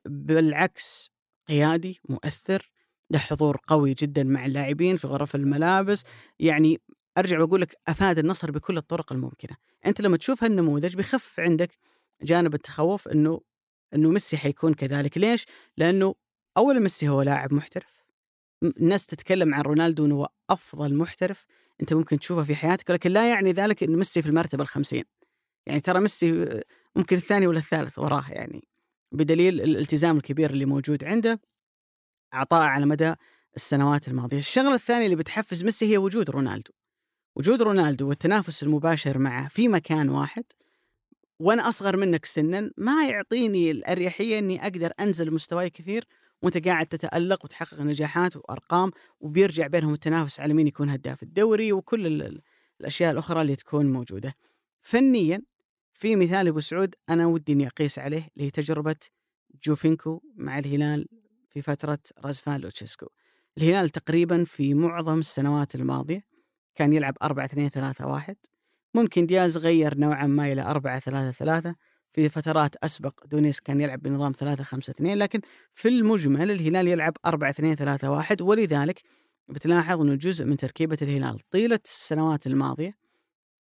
بالعكس قيادي مؤثر له حضور قوي جدا مع اللاعبين في غرف الملابس. يعني أرجع وأقول لك أفاد النصر بكل الطرق الممكنة. أنت لما تشوف هالنموذج بيخف عندك جانب التخوف إنه إنه ميسي حيكون كذلك. ليش؟ لأنه اولا ميسي هو لاعب محترف. الناس تتكلم عن رونالدو إنه هو أفضل محترف أنت ممكن تشوفه في حياتك ولكن لا يعني ذلك إنه ميسي في المرتبة الخمسين. يعني ترى ميسي آه، ممكن الثاني ولا الثالث وراه يعني. بدليل الالتزام الكبير اللي موجود عنده. اعطاه على مدى السنوات الماضية، الشغلة الثانية اللي بتحفز ميسي هي وجود رونالدو. وجود رونالدو والتنافس المباشر معه في مكان واحد وأنا أصغر منك سنا ما يعطيني الأريحية إني أقدر أنزل مستواي كثير وأنت قاعد تتألق وتحقق نجاحات وأرقام وبيرجع بينهم التنافس على مين يكون هداف الدوري وكل ال- ال- الأشياء الأخرى اللي تكون موجودة. فنيا في مثال أبو سعود أنا ودي إني أقيس عليه اللي هي تجربة جوفينكو مع الهلال في فترة رازفان لوتشيسكو. الهلال تقريبا في معظم السنوات الماضية كان يلعب 4 2 3 1 ممكن دياز غير نوعا ما إلى 4 3 3 في فترات أسبق دونيس كان يلعب بنظام 3 5 2 لكن في المجمل الهلال يلعب 4 2 3 1 ولذلك بتلاحظ إنه جزء من تركيبة الهلال طيلة السنوات الماضية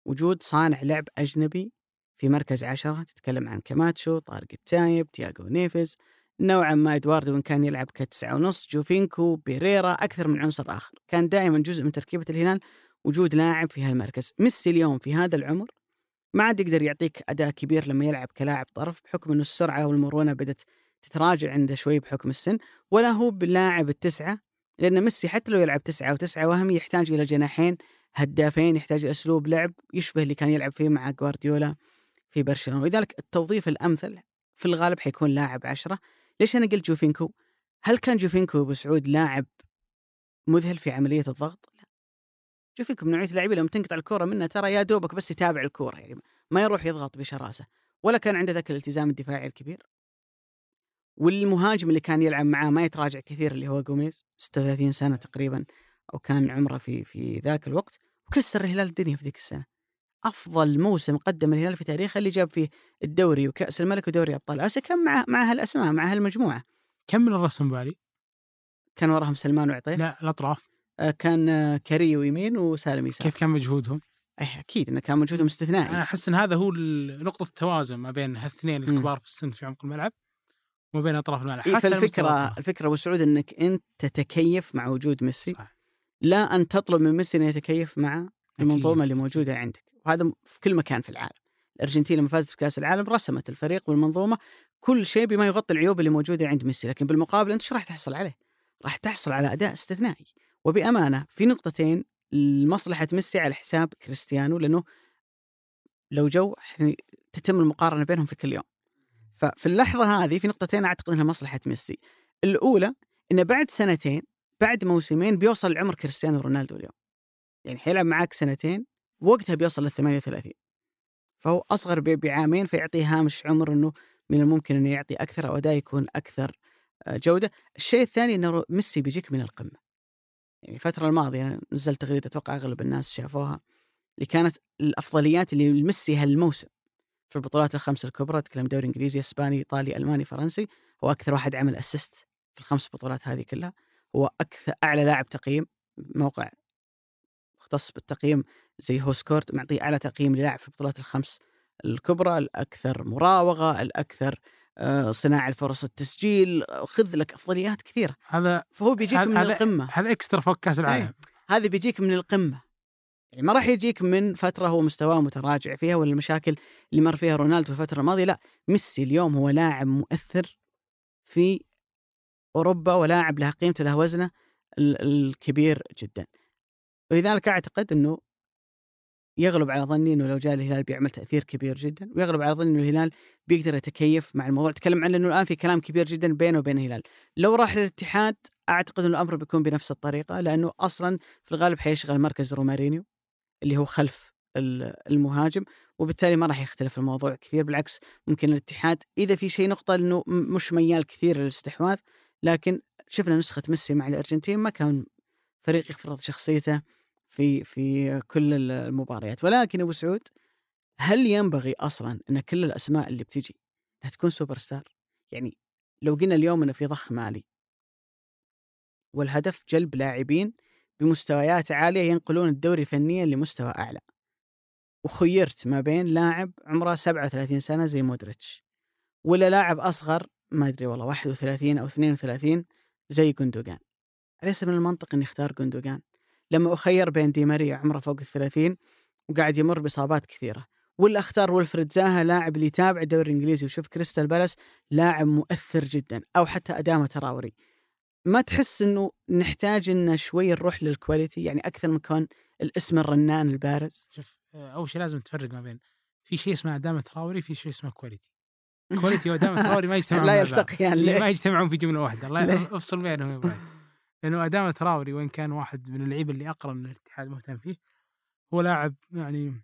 وجود صانع لعب أجنبي في مركز عشرة تتكلم عن كاماتشو طارق التايب تياغو نيفز نوعا ما إدواردو إن كان يلعب كتسعة ونص جوفينكو بيريرا أكثر من عنصر آخر. كان دائما جزء من تركيبة الهلال وجود لاعب في هالمركز. ميسي اليوم في هذا العمر ما عاد يقدر يعطيك أداء كبير لما يلعب كلاعب طرف بحكم إنه السرعة والمرونة بدأت تتراجع عنده شوي بحكم السن ولا هو باللاعب التسعة لأن ميسي حتى لو يلعب تسعة وتسعة وهم يحتاج إلى جناحين هدافين يحتاج أسلوب لعب يشبه اللي كان يلعب فيه مع جوارديولا في برشلونة. ولذلك التوظيف الأمثل في الغالب حيكون لاعب عشرة ليش أنا قلت جوفينكو؟ هل كان جوفينكو ابو سعود لاعب مذهل في عملية الضغط؟ لا. جوفينكو من نوعية اللاعبين لما تنقطع الكوره منه ترى يا دوبك بس يتابع الكورة يعني ما يروح يضغط بشراسة ولا كان عنده ذاك الالتزام الدفاعي الكبير. والمهاجم اللي كان يلعب معاه ما يتراجع كثير اللي هو جوميز 36 سنة تقريبا أو كان عمره في في ذاك الوقت وكسر الهلال الدنيا في ذيك السنة. أفضل موسم قدم الهلال في تاريخه اللي جاب فيه الدوري وكأس الملك ودوري أبطال آسيا كان مع مع هالأسماء مع هالمجموعة كم من الرسم بالي؟ كان وراهم سلمان وعطيف لا الأطراف آه، كان آه، كريو يمين وسالم يسار كيف كان مجهودهم؟ أي أكيد إنه كان موجودهم استثنائي أنا أحس إن هذا هو نقطة التوازن ما بين هالاثنين الكبار في السن في عمق الملعب وما بين أطراف الملعب إيه حتى فالفكرة. الفكرة ابو سعود إنك أنت تتكيف مع وجود ميسي صح. لا أن تطلب من ميسي انه يتكيف مع المنظومة اللي. موجودة عندك وهذا في كل مكان في العالم. الأرجنتين لما فازت في كأس العالم رسمت الفريق والمنظومة كل شيء بما يغطي العيوب اللي موجودة عند ميسي. لكن بالمقابل أنت إيش راح تحصل عليه؟ راح تحصل على أداء استثنائي. وبأمانة في نقطتين لمصلحة ميسي على حساب كريستيانو لأنه لو جو تتم المقارنة بينهم في كل يوم. ففي اللحظة هذه في نقطتين أعتقد إنها مصلحة ميسي. الأولى إنه بعد سنتين بعد موسمين بيوصل لعمر كريستيانو رونالدو اليوم. يعني حيلعب معاك سنتين وقتها بيوصل لل 38 فهو أصغر بعامين فيعطيه هامش عمر إنه من الممكن إنه يعطي أكثر أو أداء يكون أكثر آه، جودة، الشيء الثاني إنه ميسي بيجيك من القمة. يعني الفترة الماضية نزلت تغريدة أتوقع أغلب الناس شافوها اللي كانت الأفضليات اللي لميسي هالموسم في البطولات الخمس الكبرى تكلم دوري إنجليزي إسباني إيطالي ألماني فرنسي هو أكثر واحد عمل assist في الخمس بطولات هذه كلها. هو أكثر أعلى لاعب تقييم موقع مختص بالتقييم زي WhoScored معطيه أعلى تقييم للاعب في البطولات الخمس. الكبرى الأكثر مراوغة الأكثر آه، صناعة الفرص التسجيل خذ لك أفضليات كثيرة. هذا فهو بيجيك من القمة. هذا إكسترا فوق كاس العالم. إيه. هذا بيجيك من القمة. يعني ما راح يجيك من فترة هو مستواه متراجع فيها ولا المشاكل اللي مر فيها رونالدو في الفترة الماضية. لا ميسي اليوم هو لاعب مؤثر في أوروبا ولاعب له قيمته له وزنه ال- الكبير جدا. ولذلك أعتقد إنه يغلب على ظني إنه لو جاء الهلال بيعمل تأثير كبير جدا ويغلب على ظني إنه الهلال بيقدر يتكيف مع الموضوع. تكلم عن إنه الآن في كلام كبير جدا بينه وبين الهلال. لو راح للاتحاد أعتقد إنه الأمر بيكون بنفس الطريقة لأنه أصلا في الغالب حيشغل مركز رومارينيو اللي هو خلف ال- المهاجم وبالتالي ما راح يختلف الموضوع كثير. بالعكس ممكن الاتحاد إذا في شيء نقطة إنه مش ميال كثير للاستحواذ لكن شفنا نسخة ميسي مع الأرجنتين ما كان فريق يفرض شخصيته في في كل ال- المباريات ولكن أبو سعود هل ينبغي أصلا إن كل الأسماء اللي بتجي انها تكون سوبر ستار؟ يعني لو قلنا اليوم إنه في ضخ مالي والهدف جلب لاعبين بمستويات عالية ينقلون الدوري فنيا لمستوى أعلى. وخيرت ما بين لاعب عمره 37 سنة زي مودريتش ولا لاعب أصغر ما أدري والله 31 أو 32 زي جندوجان. أليس من المنطق اني اختار جندوجان؟ لما أخير بين دي ماريا عمره فوق الثلاثين وقاعد يمر بإصابات كثيرة. ولا اختار ولفريد زاها لاعب اللي يتابع الدوري الإنجليزي ويشوف كريستال بالاس لاعب مؤثر جدا أو حتى ادامه تراوري ما تحس إنه نحتاج ان شوي نروح لل quality يعني أكثر من كون الاسم الرنان البارز. شوف آه، أول شيء لازم تفرق ما بين في شيء اسمه ادامه تراوري في شيء اسمه quality quality وادامه تراوري ما (laughs) يجتمعون لا. يلتقيان ليه؟ ما يجتمعون في جملة واحدة. الله (laughs) ليه؟ افصل بينهم لأنه ادامه تراوري وإن كان واحد من اللعيبة اللي اقرا ان الاتحاد مهتم فيه هو لاعب يعني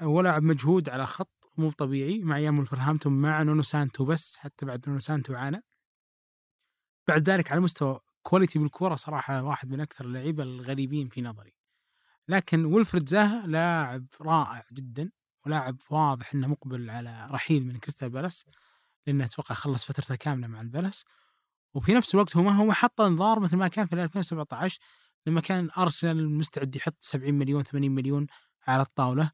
هو لاعب مجهود على خط مو طبيعي مع أيام ولفرهامبتون مع نونو سانتو بس حتى بعد نونو سانتو عانى. بعد ذلك على مستوى quality بالكورة صراحة واحد من أكثر اللعيبة الغريبين في نظري. لكن ولفريد زاها لاعب رائع جدا ولاعب واضح إنه مقبل على رحيل من كريستال بالاس لأنه أتوقع خلص فترته كاملة مع البلس وفي نفس الوقت هو ما هو حط انظار مثل ما كان في 2017 لما كان أرسنال مستعد يحط 70 مليون 80 مليون على الطاولة.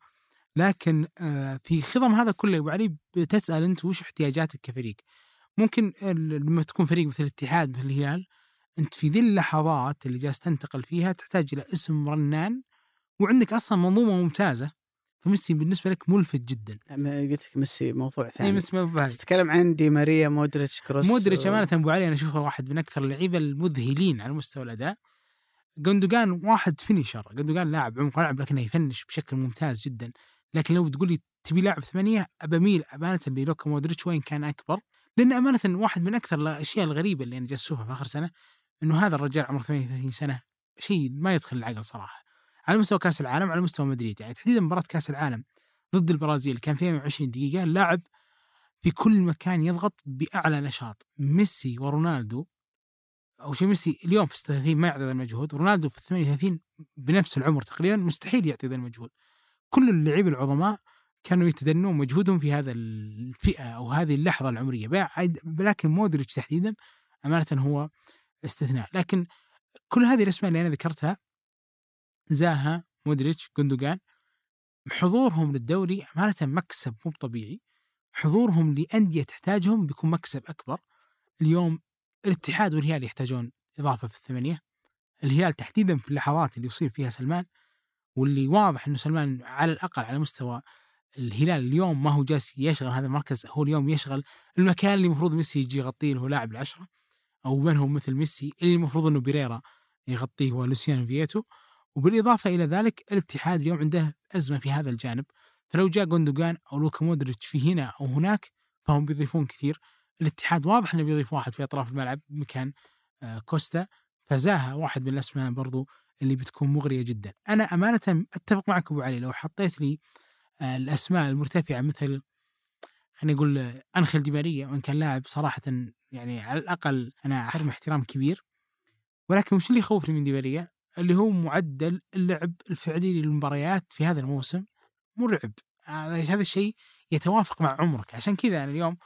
لكن آه، في خضم هذا كله أبو علي بتسأل أنت وش احتياجاتك كفريق؟ ممكن لما تكون فريق مثل الاتحاد مثل الهلال أنت في ذي اللحظات اللي جالس تنتقل فيها تحتاج إلى اسم رنان وعندك أصلا منظومة ممتازة. فميسي بالنسبة لك ملفت جدا. قلت لك ميسي موضوع إي ثاني. ميسي ما ببالي. بس تتكلم عن دي ماريا مودريتش كروس. مودريتش أمانة أبو علي أنا أشوفه واحد من أكثر اللعيبة المذهلين على مستوى الأداء. جندوجان واحد finisher. جندوجان لاعب عمق ملعب لكنه يفنش بشكل ممتاز جدا. لكن لو تقول لي تبي لاعب ثمانية بميل أمانة للوكا مودريتش وين كان أكبر. لأن أمانة واحد من أكثر الأشياء الغريبة اللي أنا جالس أشوفها في آخر سنة إنه هذا الرجال عمره 38 سنة شيء ما يدخل العقل صراحة. على مستوى كاس العالم على مستوى مدريد. يعني تحديدا مباراة كاس العالم ضد البرازيل كان فيها 20 دقيقة اللاعب في كل مكان يضغط بأعلى نشاط. ميسي ورونالدو أو شيء ميسي اليوم في 36 ما يعطي ذا المجهود رونالدو في 38 بنفس العمر تقريبا مستحيل يعطي ذا المجهود. كل اللعيبة العظماء كانوا يتدنون مجهودهم في هذا الفئة أو هذه اللحظة العمرية. لكن مودريتش تحديدا أمانة هو استثناء. لكن كل هذه الأسماء اللي أنا ذكرتها زاها مودريتش جندوجان حضورهم للدوري امانه مكسب مو طبيعي. حضورهم لأندية تحتاجهم بيكون مكسب أكبر. اليوم الاتحاد والهلال يحتاجون إضافة في الثمانية. الهلال تحديدا في اللحظات اللي يصيب فيها سلمان واللي واضح إنه سلمان على الأقل على مستوى الهلال اليوم ما هو جالس يشغل هذا المركز. هو اليوم يشغل المكان اللي المفروض ميسي يجي يغطيه هو لاعب العشرة أو من هو مثل ميسي اللي المفروض إنه بيريرا يغطيه هو لوسيانو فييتو. وبالإضافة إلى ذلك الاتحاد اليوم عنده أزمة في هذا الجانب. فلو جاء جوندوجان أو لوكا مودريتش في هنا أو هناك فهم بيضيفون كثير. الاتحاد واضح إنه بيضيف واحد في أطراف الملعب مكان آه، كوستا. فزاها واحد من الأسماء برضو اللي بتكون مغرية جدا. أنا أمانة أتفق معك أبو علي لو حطيت لي آه، الأسماء المرتفعة مثل خليني أقول آه، أنخيل دي ماريا وإن كان لاعب صراحة يعني على الأقل أنا أحترم احترام كبير ولكن وش اللي يخوفني من دي ماريا؟ اللي هو معدل اللعب الفعلي للمباريات في هذا الموسم مرعب هذا الشيء يتوافق مع عمرك. عشان كذا أنا اليوم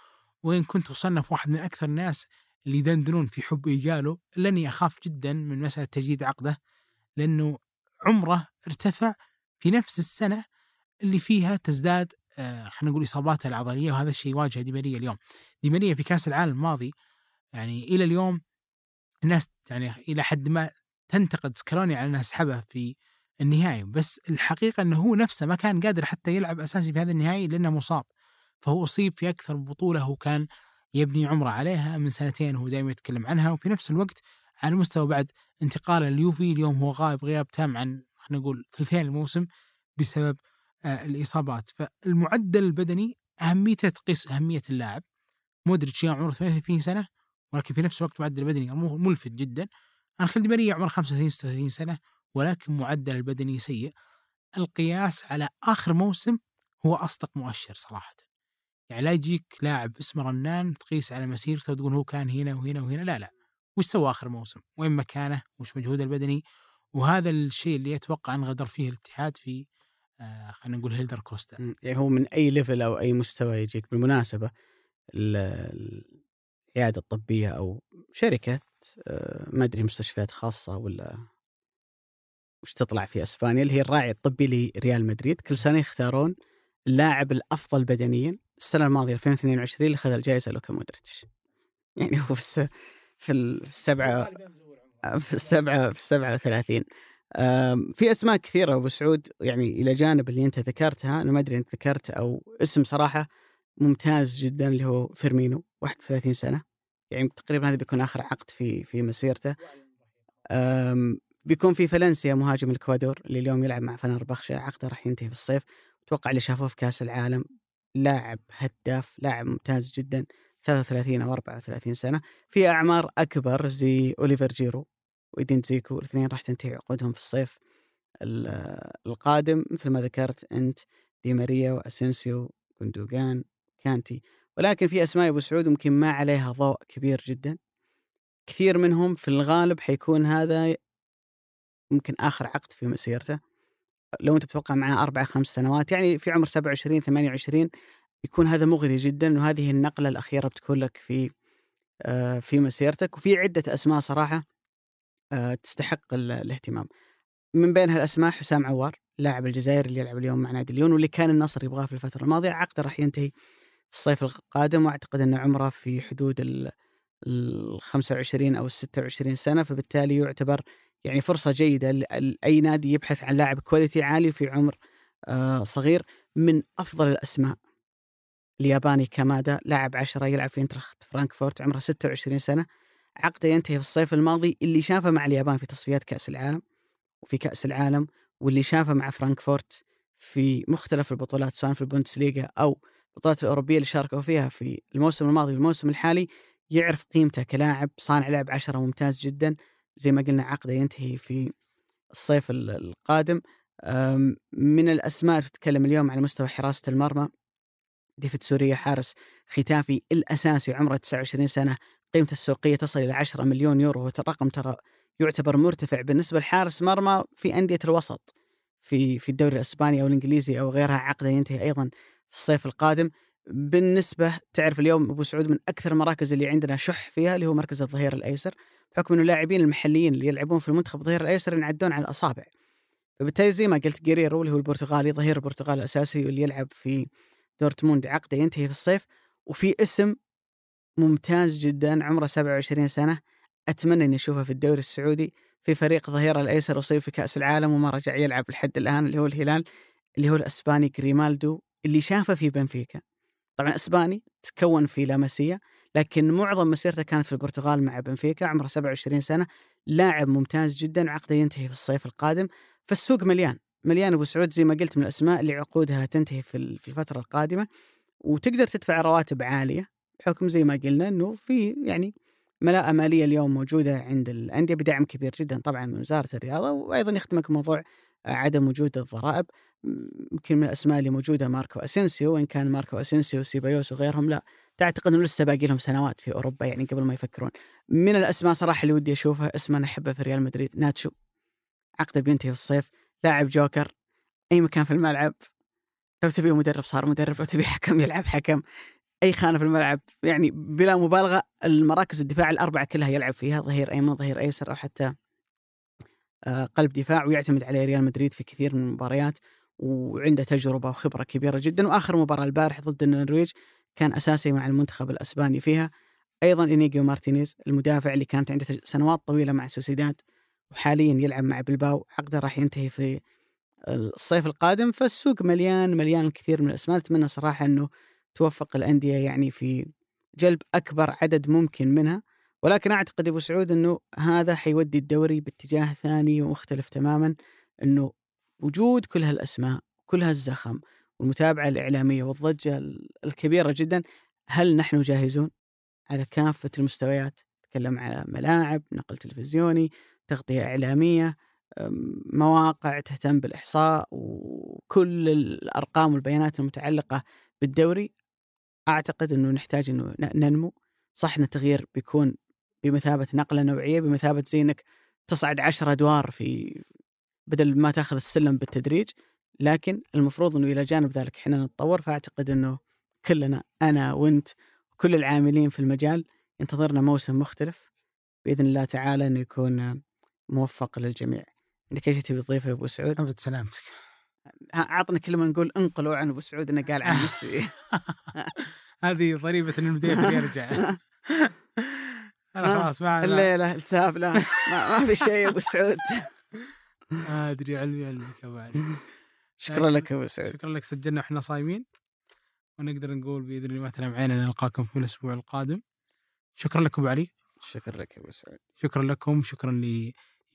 وين كنت أصنف واحد من أكثر الناس اللي يدندنون في حب إيجالو الا اني أخاف جدا من مسألة تجديد عقده لأنه عمره ارتفع في نفس السنة اللي فيها تزداد آه خلينا نقول إصاباته العضلية وهذا الشيء واجه دي ماريا اليوم. دي ماريا في كأس العالم الماضي يعني إلى اليوم الناس يعني إلى حد ما تنتقد سكالوني على انه سحبه في النهائي بس الحقيقة إنه هو نفسه ما كان قادر حتى يلعب أساسي في هذا النهائي لأنه مصاب. فهو أصيب في أكثر بطولة هو كان يبني عمره عليها من سنتين هو دائما يتكلم عنها وفي نفس الوقت على مستوى بعد انتقاله اليوفي اليوم هو غائب غياب تام عن خلينا نقول ثلثين الموسم بسبب آه الإصابات. فالمعدل البدني اهميته تقيس أهمية اللاعب. مودريتش يوم عمره 38 سنة ولكن في نفس الوقت معدل البدني مو- ملفت جدا. انخيل دي ماريا عمره 35 36 سنة ولكن معدل البدني سيء. القياس على آخر موسم هو أصدق مؤشر صراحة. يعني لا يجيك لاعب اسمه رنان تقيس على مسيرته وتقول هو كان هنا وهنا وهنا لا لا. وش سوى آخر موسم؟ وين مكانه؟ وش مجهوده البدني؟ وهذا الشيء اللي أتوقع أن غدر فيه الاتحاد في آه، خلينا نقول هيلدر كوستا. يعني هو من أي level أو أي مستوى يجيك؟ ال- العياده الطبية أو شركه آه، ما أدري مستشفيات خاصة ولا وش تطلع في إسبانيا اللي هي الراعي الطبي لريال مدريد. كل سنة يختارون اللاعب الأفضل بدنيا. السنة الماضية 2022 اللي اخذ الجائزة لوكا مودريتش. (laughs) يعني هو في في السبعة في السبعة في السبعة وثلاثين. في أسماء كثيرة. أبو سعود يعني إلى جانب اللي أنت ذكرتها أنا ما أدري أنت ذكرت أو اسم صراحة ممتاز جدا اللي هو فيرمينو 31 سنة. يعني تقريبا هذا بيكون آخر عقد في في مسيرته. أم، بيكون في فالنسيا مهاجم الإكوادور اللي اليوم يلعب مع فنربخشة. عقده راح ينتهي في الصيف. أتوقع اللي شافوه في كأس العالم لاعب هداف لاعب ممتاز جدا 33 أو 34 سنة. في أعمار أكبر زي أوليفر جيرو وإيدين زيكو الاثنين راح تنتهي عقودهم في الصيف ال- القادم. مثل ما ذكرت أنت دي ماريا وأسينسيو جندوجان كانتي. ولكن في أسماء أبو سعود ممكن ما عليها ضوء كبير جدا. كثير منهم في الغالب حيكون هذا ممكن آخر عقد في مسيرته. لو أنت بتوقع معاه أربع خمس سنوات يعني في عمر 27 28 يكون هذا مغري جدا وهذه النقلة الأخيرة بتكون لك في آه، في مسيرتك. وفي عدة أسماء صراحة آه، تستحق ال- الاهتمام. من بين هالأسماء حسام عوار لاعب الجزائر اللي يلعب اليوم مع نادي ليون واللي كان النصر يبغاه في الفترة الماضية. عقده راح ينتهي الصيف القادم وأعتقد ان عمره في حدود ال ال 25 أو ال 26 سنة فبالتالي يعتبر يعني فرصة جيدة لاي نادي يبحث عن لاعب quality عالي في عمر آه، صغير من أفضل الأسماء. الياباني كامادا لاعب عشرة يلعب في آينتراخت فرانكفورت عمره 26 سنة. عقده ينتهي في الصيف الماضي اللي شافه مع اليابان في تصفيات كأس العالم وفي كأس العالم واللي شافه مع فرانكفورت في مختلف البطولات سواء في البوندسليغا أو البطولات الأوروبية اللي شاركوا فيها في الموسم الماضي والموسم الحالي يعرف قيمته كلاعب صانع لعب عشرة ممتاز جدا زي ما قلنا عقده ينتهي في الصيف ال- القادم. من الأسماء اللي تتكلم اليوم على مستوى حراسة المرمى ديفيد سوريا حارس ختافي الأساسي عمره 29 سنة قيمته السوقية تصل إلى 10 مليون يورو وهو ترى يعتبر مرتفع بالنسبة لحارس مرمى في أندية الوسط. في في الدوري الإسباني أو الإنجليزي أو غيرها عقده ينتهي أيضا في الصيف القادم. بالنسبة تعرف اليوم أبو سعود من أكثر المراكز اللي عندنا شح فيها اللي هو مركز الظهير الأيسر. بحكم أنه اللاعبين المحليين اللي يلعبون في المنتخب الظهير الأيسر ينعدون على الأصابع. فبالتالي زي ما قلت جيريرو اللي هو البرتغالي ظهير البرتغال الأساسي واللي يلعب في دورتموند عقده ينتهي في الصيف. وفي اسم ممتاز جدا عمره 27 سنة. أتمنى أني أشوفه في الدوري السعودي في فريق ظهير الأيسر وصيف في كأس العالم وما رجع يلعب لحد الآن اللي هو الهلال اللي هو الأسباني جريمالدو. اللي شافه في بنفيكا. طبعا أسباني تكون في لاماسيا لكن معظم مسيرته كانت في البرتغال مع بنفيكا عمره 27 سنة لاعب ممتاز جدا وعقده ينتهي في الصيف القادم. فالسوق مليان مليان أبو سعود زي ما قلت من الأسماء اللي عقودها تنتهي في ال- في الفترة القادمة. وتقدر تدفع رواتب عالية بحكم زي ما قلنا إنه في يعني ملاءة مالية اليوم موجودة عند الأندية بدعم كبير جدا طبعا من وزارة الرياضة وأيضا يخدمك موضوع عدم وجود الضرائب يمكن من الأسماء اللي موجودة ماركو أسينسيو وإن كان ماركو أسينسيو وسيبايوس وغيرهم لا تعتقد إنه لسه باقي لهم سنوات في أوروبا يعني قبل ما يفكرون. من الأسماء صراحة اللي ودي أشوفها اسمه أنا احبه في ريال مدريد ناتشو عقده بينتهي في الصيف لاعب جوكر أي مكان في الملعب لو تبي مدرب صار مدرب لو تبي حكم يلعب حكم أي خانة في الملعب يعني بلا مبالغة المراكز الدفاع الأربعة كلها يلعب فيها ظهير أيمن ظهير أيسر أو حتى قلب دفاع ويعتمد عليه ريال مدريد في كثير من المباريات وعنده تجربة وخبرة كبيرة جدا. وآخر مباراة البارح ضد النرويج كان أساسي مع المنتخب الأسباني فيها. أيضا انيجيو مارتينيز المدافع اللي كانت عنده سنوات طويلة مع سوسيداد وحاليا يلعب مع بلباو. عقده راح ينتهي في الصيف القادم. فالسوق مليان مليان الكثير من الأسماء. أتمنى صراحة إنه توفق الأندية يعني في جلب أكبر عدد ممكن منها. ولكن أعتقد أبو سعود إنه هذا حيودي الدوري باتجاه ثاني ومختلف تماما إنه وجود كل هالأسماء كل هالزخم والمتابعة الإعلامية والضجة الكبيرة جدا هل نحن جاهزون على كافة المستويات؟ نتكلم على ملاعب نقل تلفزيوني تغطية إعلامية مواقع تهتم بالإحصاء وكل الأرقام والبيانات المتعلقة بالدوري. أعتقد أنه نحتاج أنه ن- ننمو. صح أن التغيير بيكون بمثابة نقلة نوعية بمثابة زي أنك تصعد عشر أدوار في بدل ما تاخذ السلم بالتدريج لكن المفروض إنه إلى جانب ذلك إحنا نتطور. فأعتقد إنه كلنا أنا وأنت وكل العاملين في المجال ينتظرنا موسم مختلف. بإذن الله تعالى إنه يكون موفق للجميع. عندك أي شيء تبي تضيفه يا أبو سعود؟ ابد سلامتك. ها، عطنا كلمة نقول انقلوا عن أبو سعود إنه قال عن (laughs) ميسي هذه ضريبة المدير يرجع. (laughs) أنا خلاص ما الليلة التهاب لا ما, ما في شيء يا أبو سعود. (laughs) ما أدري علمي علمك ابو علي شكرا لك أبو سعود. شكرا لك سجلنا وإحنا صايمين. ونقدر نقول بإذن الله ما تنام عيننا نلقاكم في الأسبوع القادم. شكرا لك أبو علي. شكرا لك أبو سعود. شكرا لكم. شكرا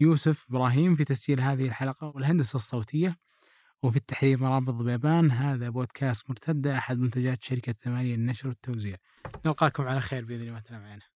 ليوسف إبراهيم في تسجيل هذه الحلقة والهندسة الصوتية. وفي التحرير مرابط ضبيبان هذا بودكاست مرتدة أحد منتجات شركة ثمانية للنشر والتوزيع. نلقاكم على خير بإذن الله ما تنام عيننا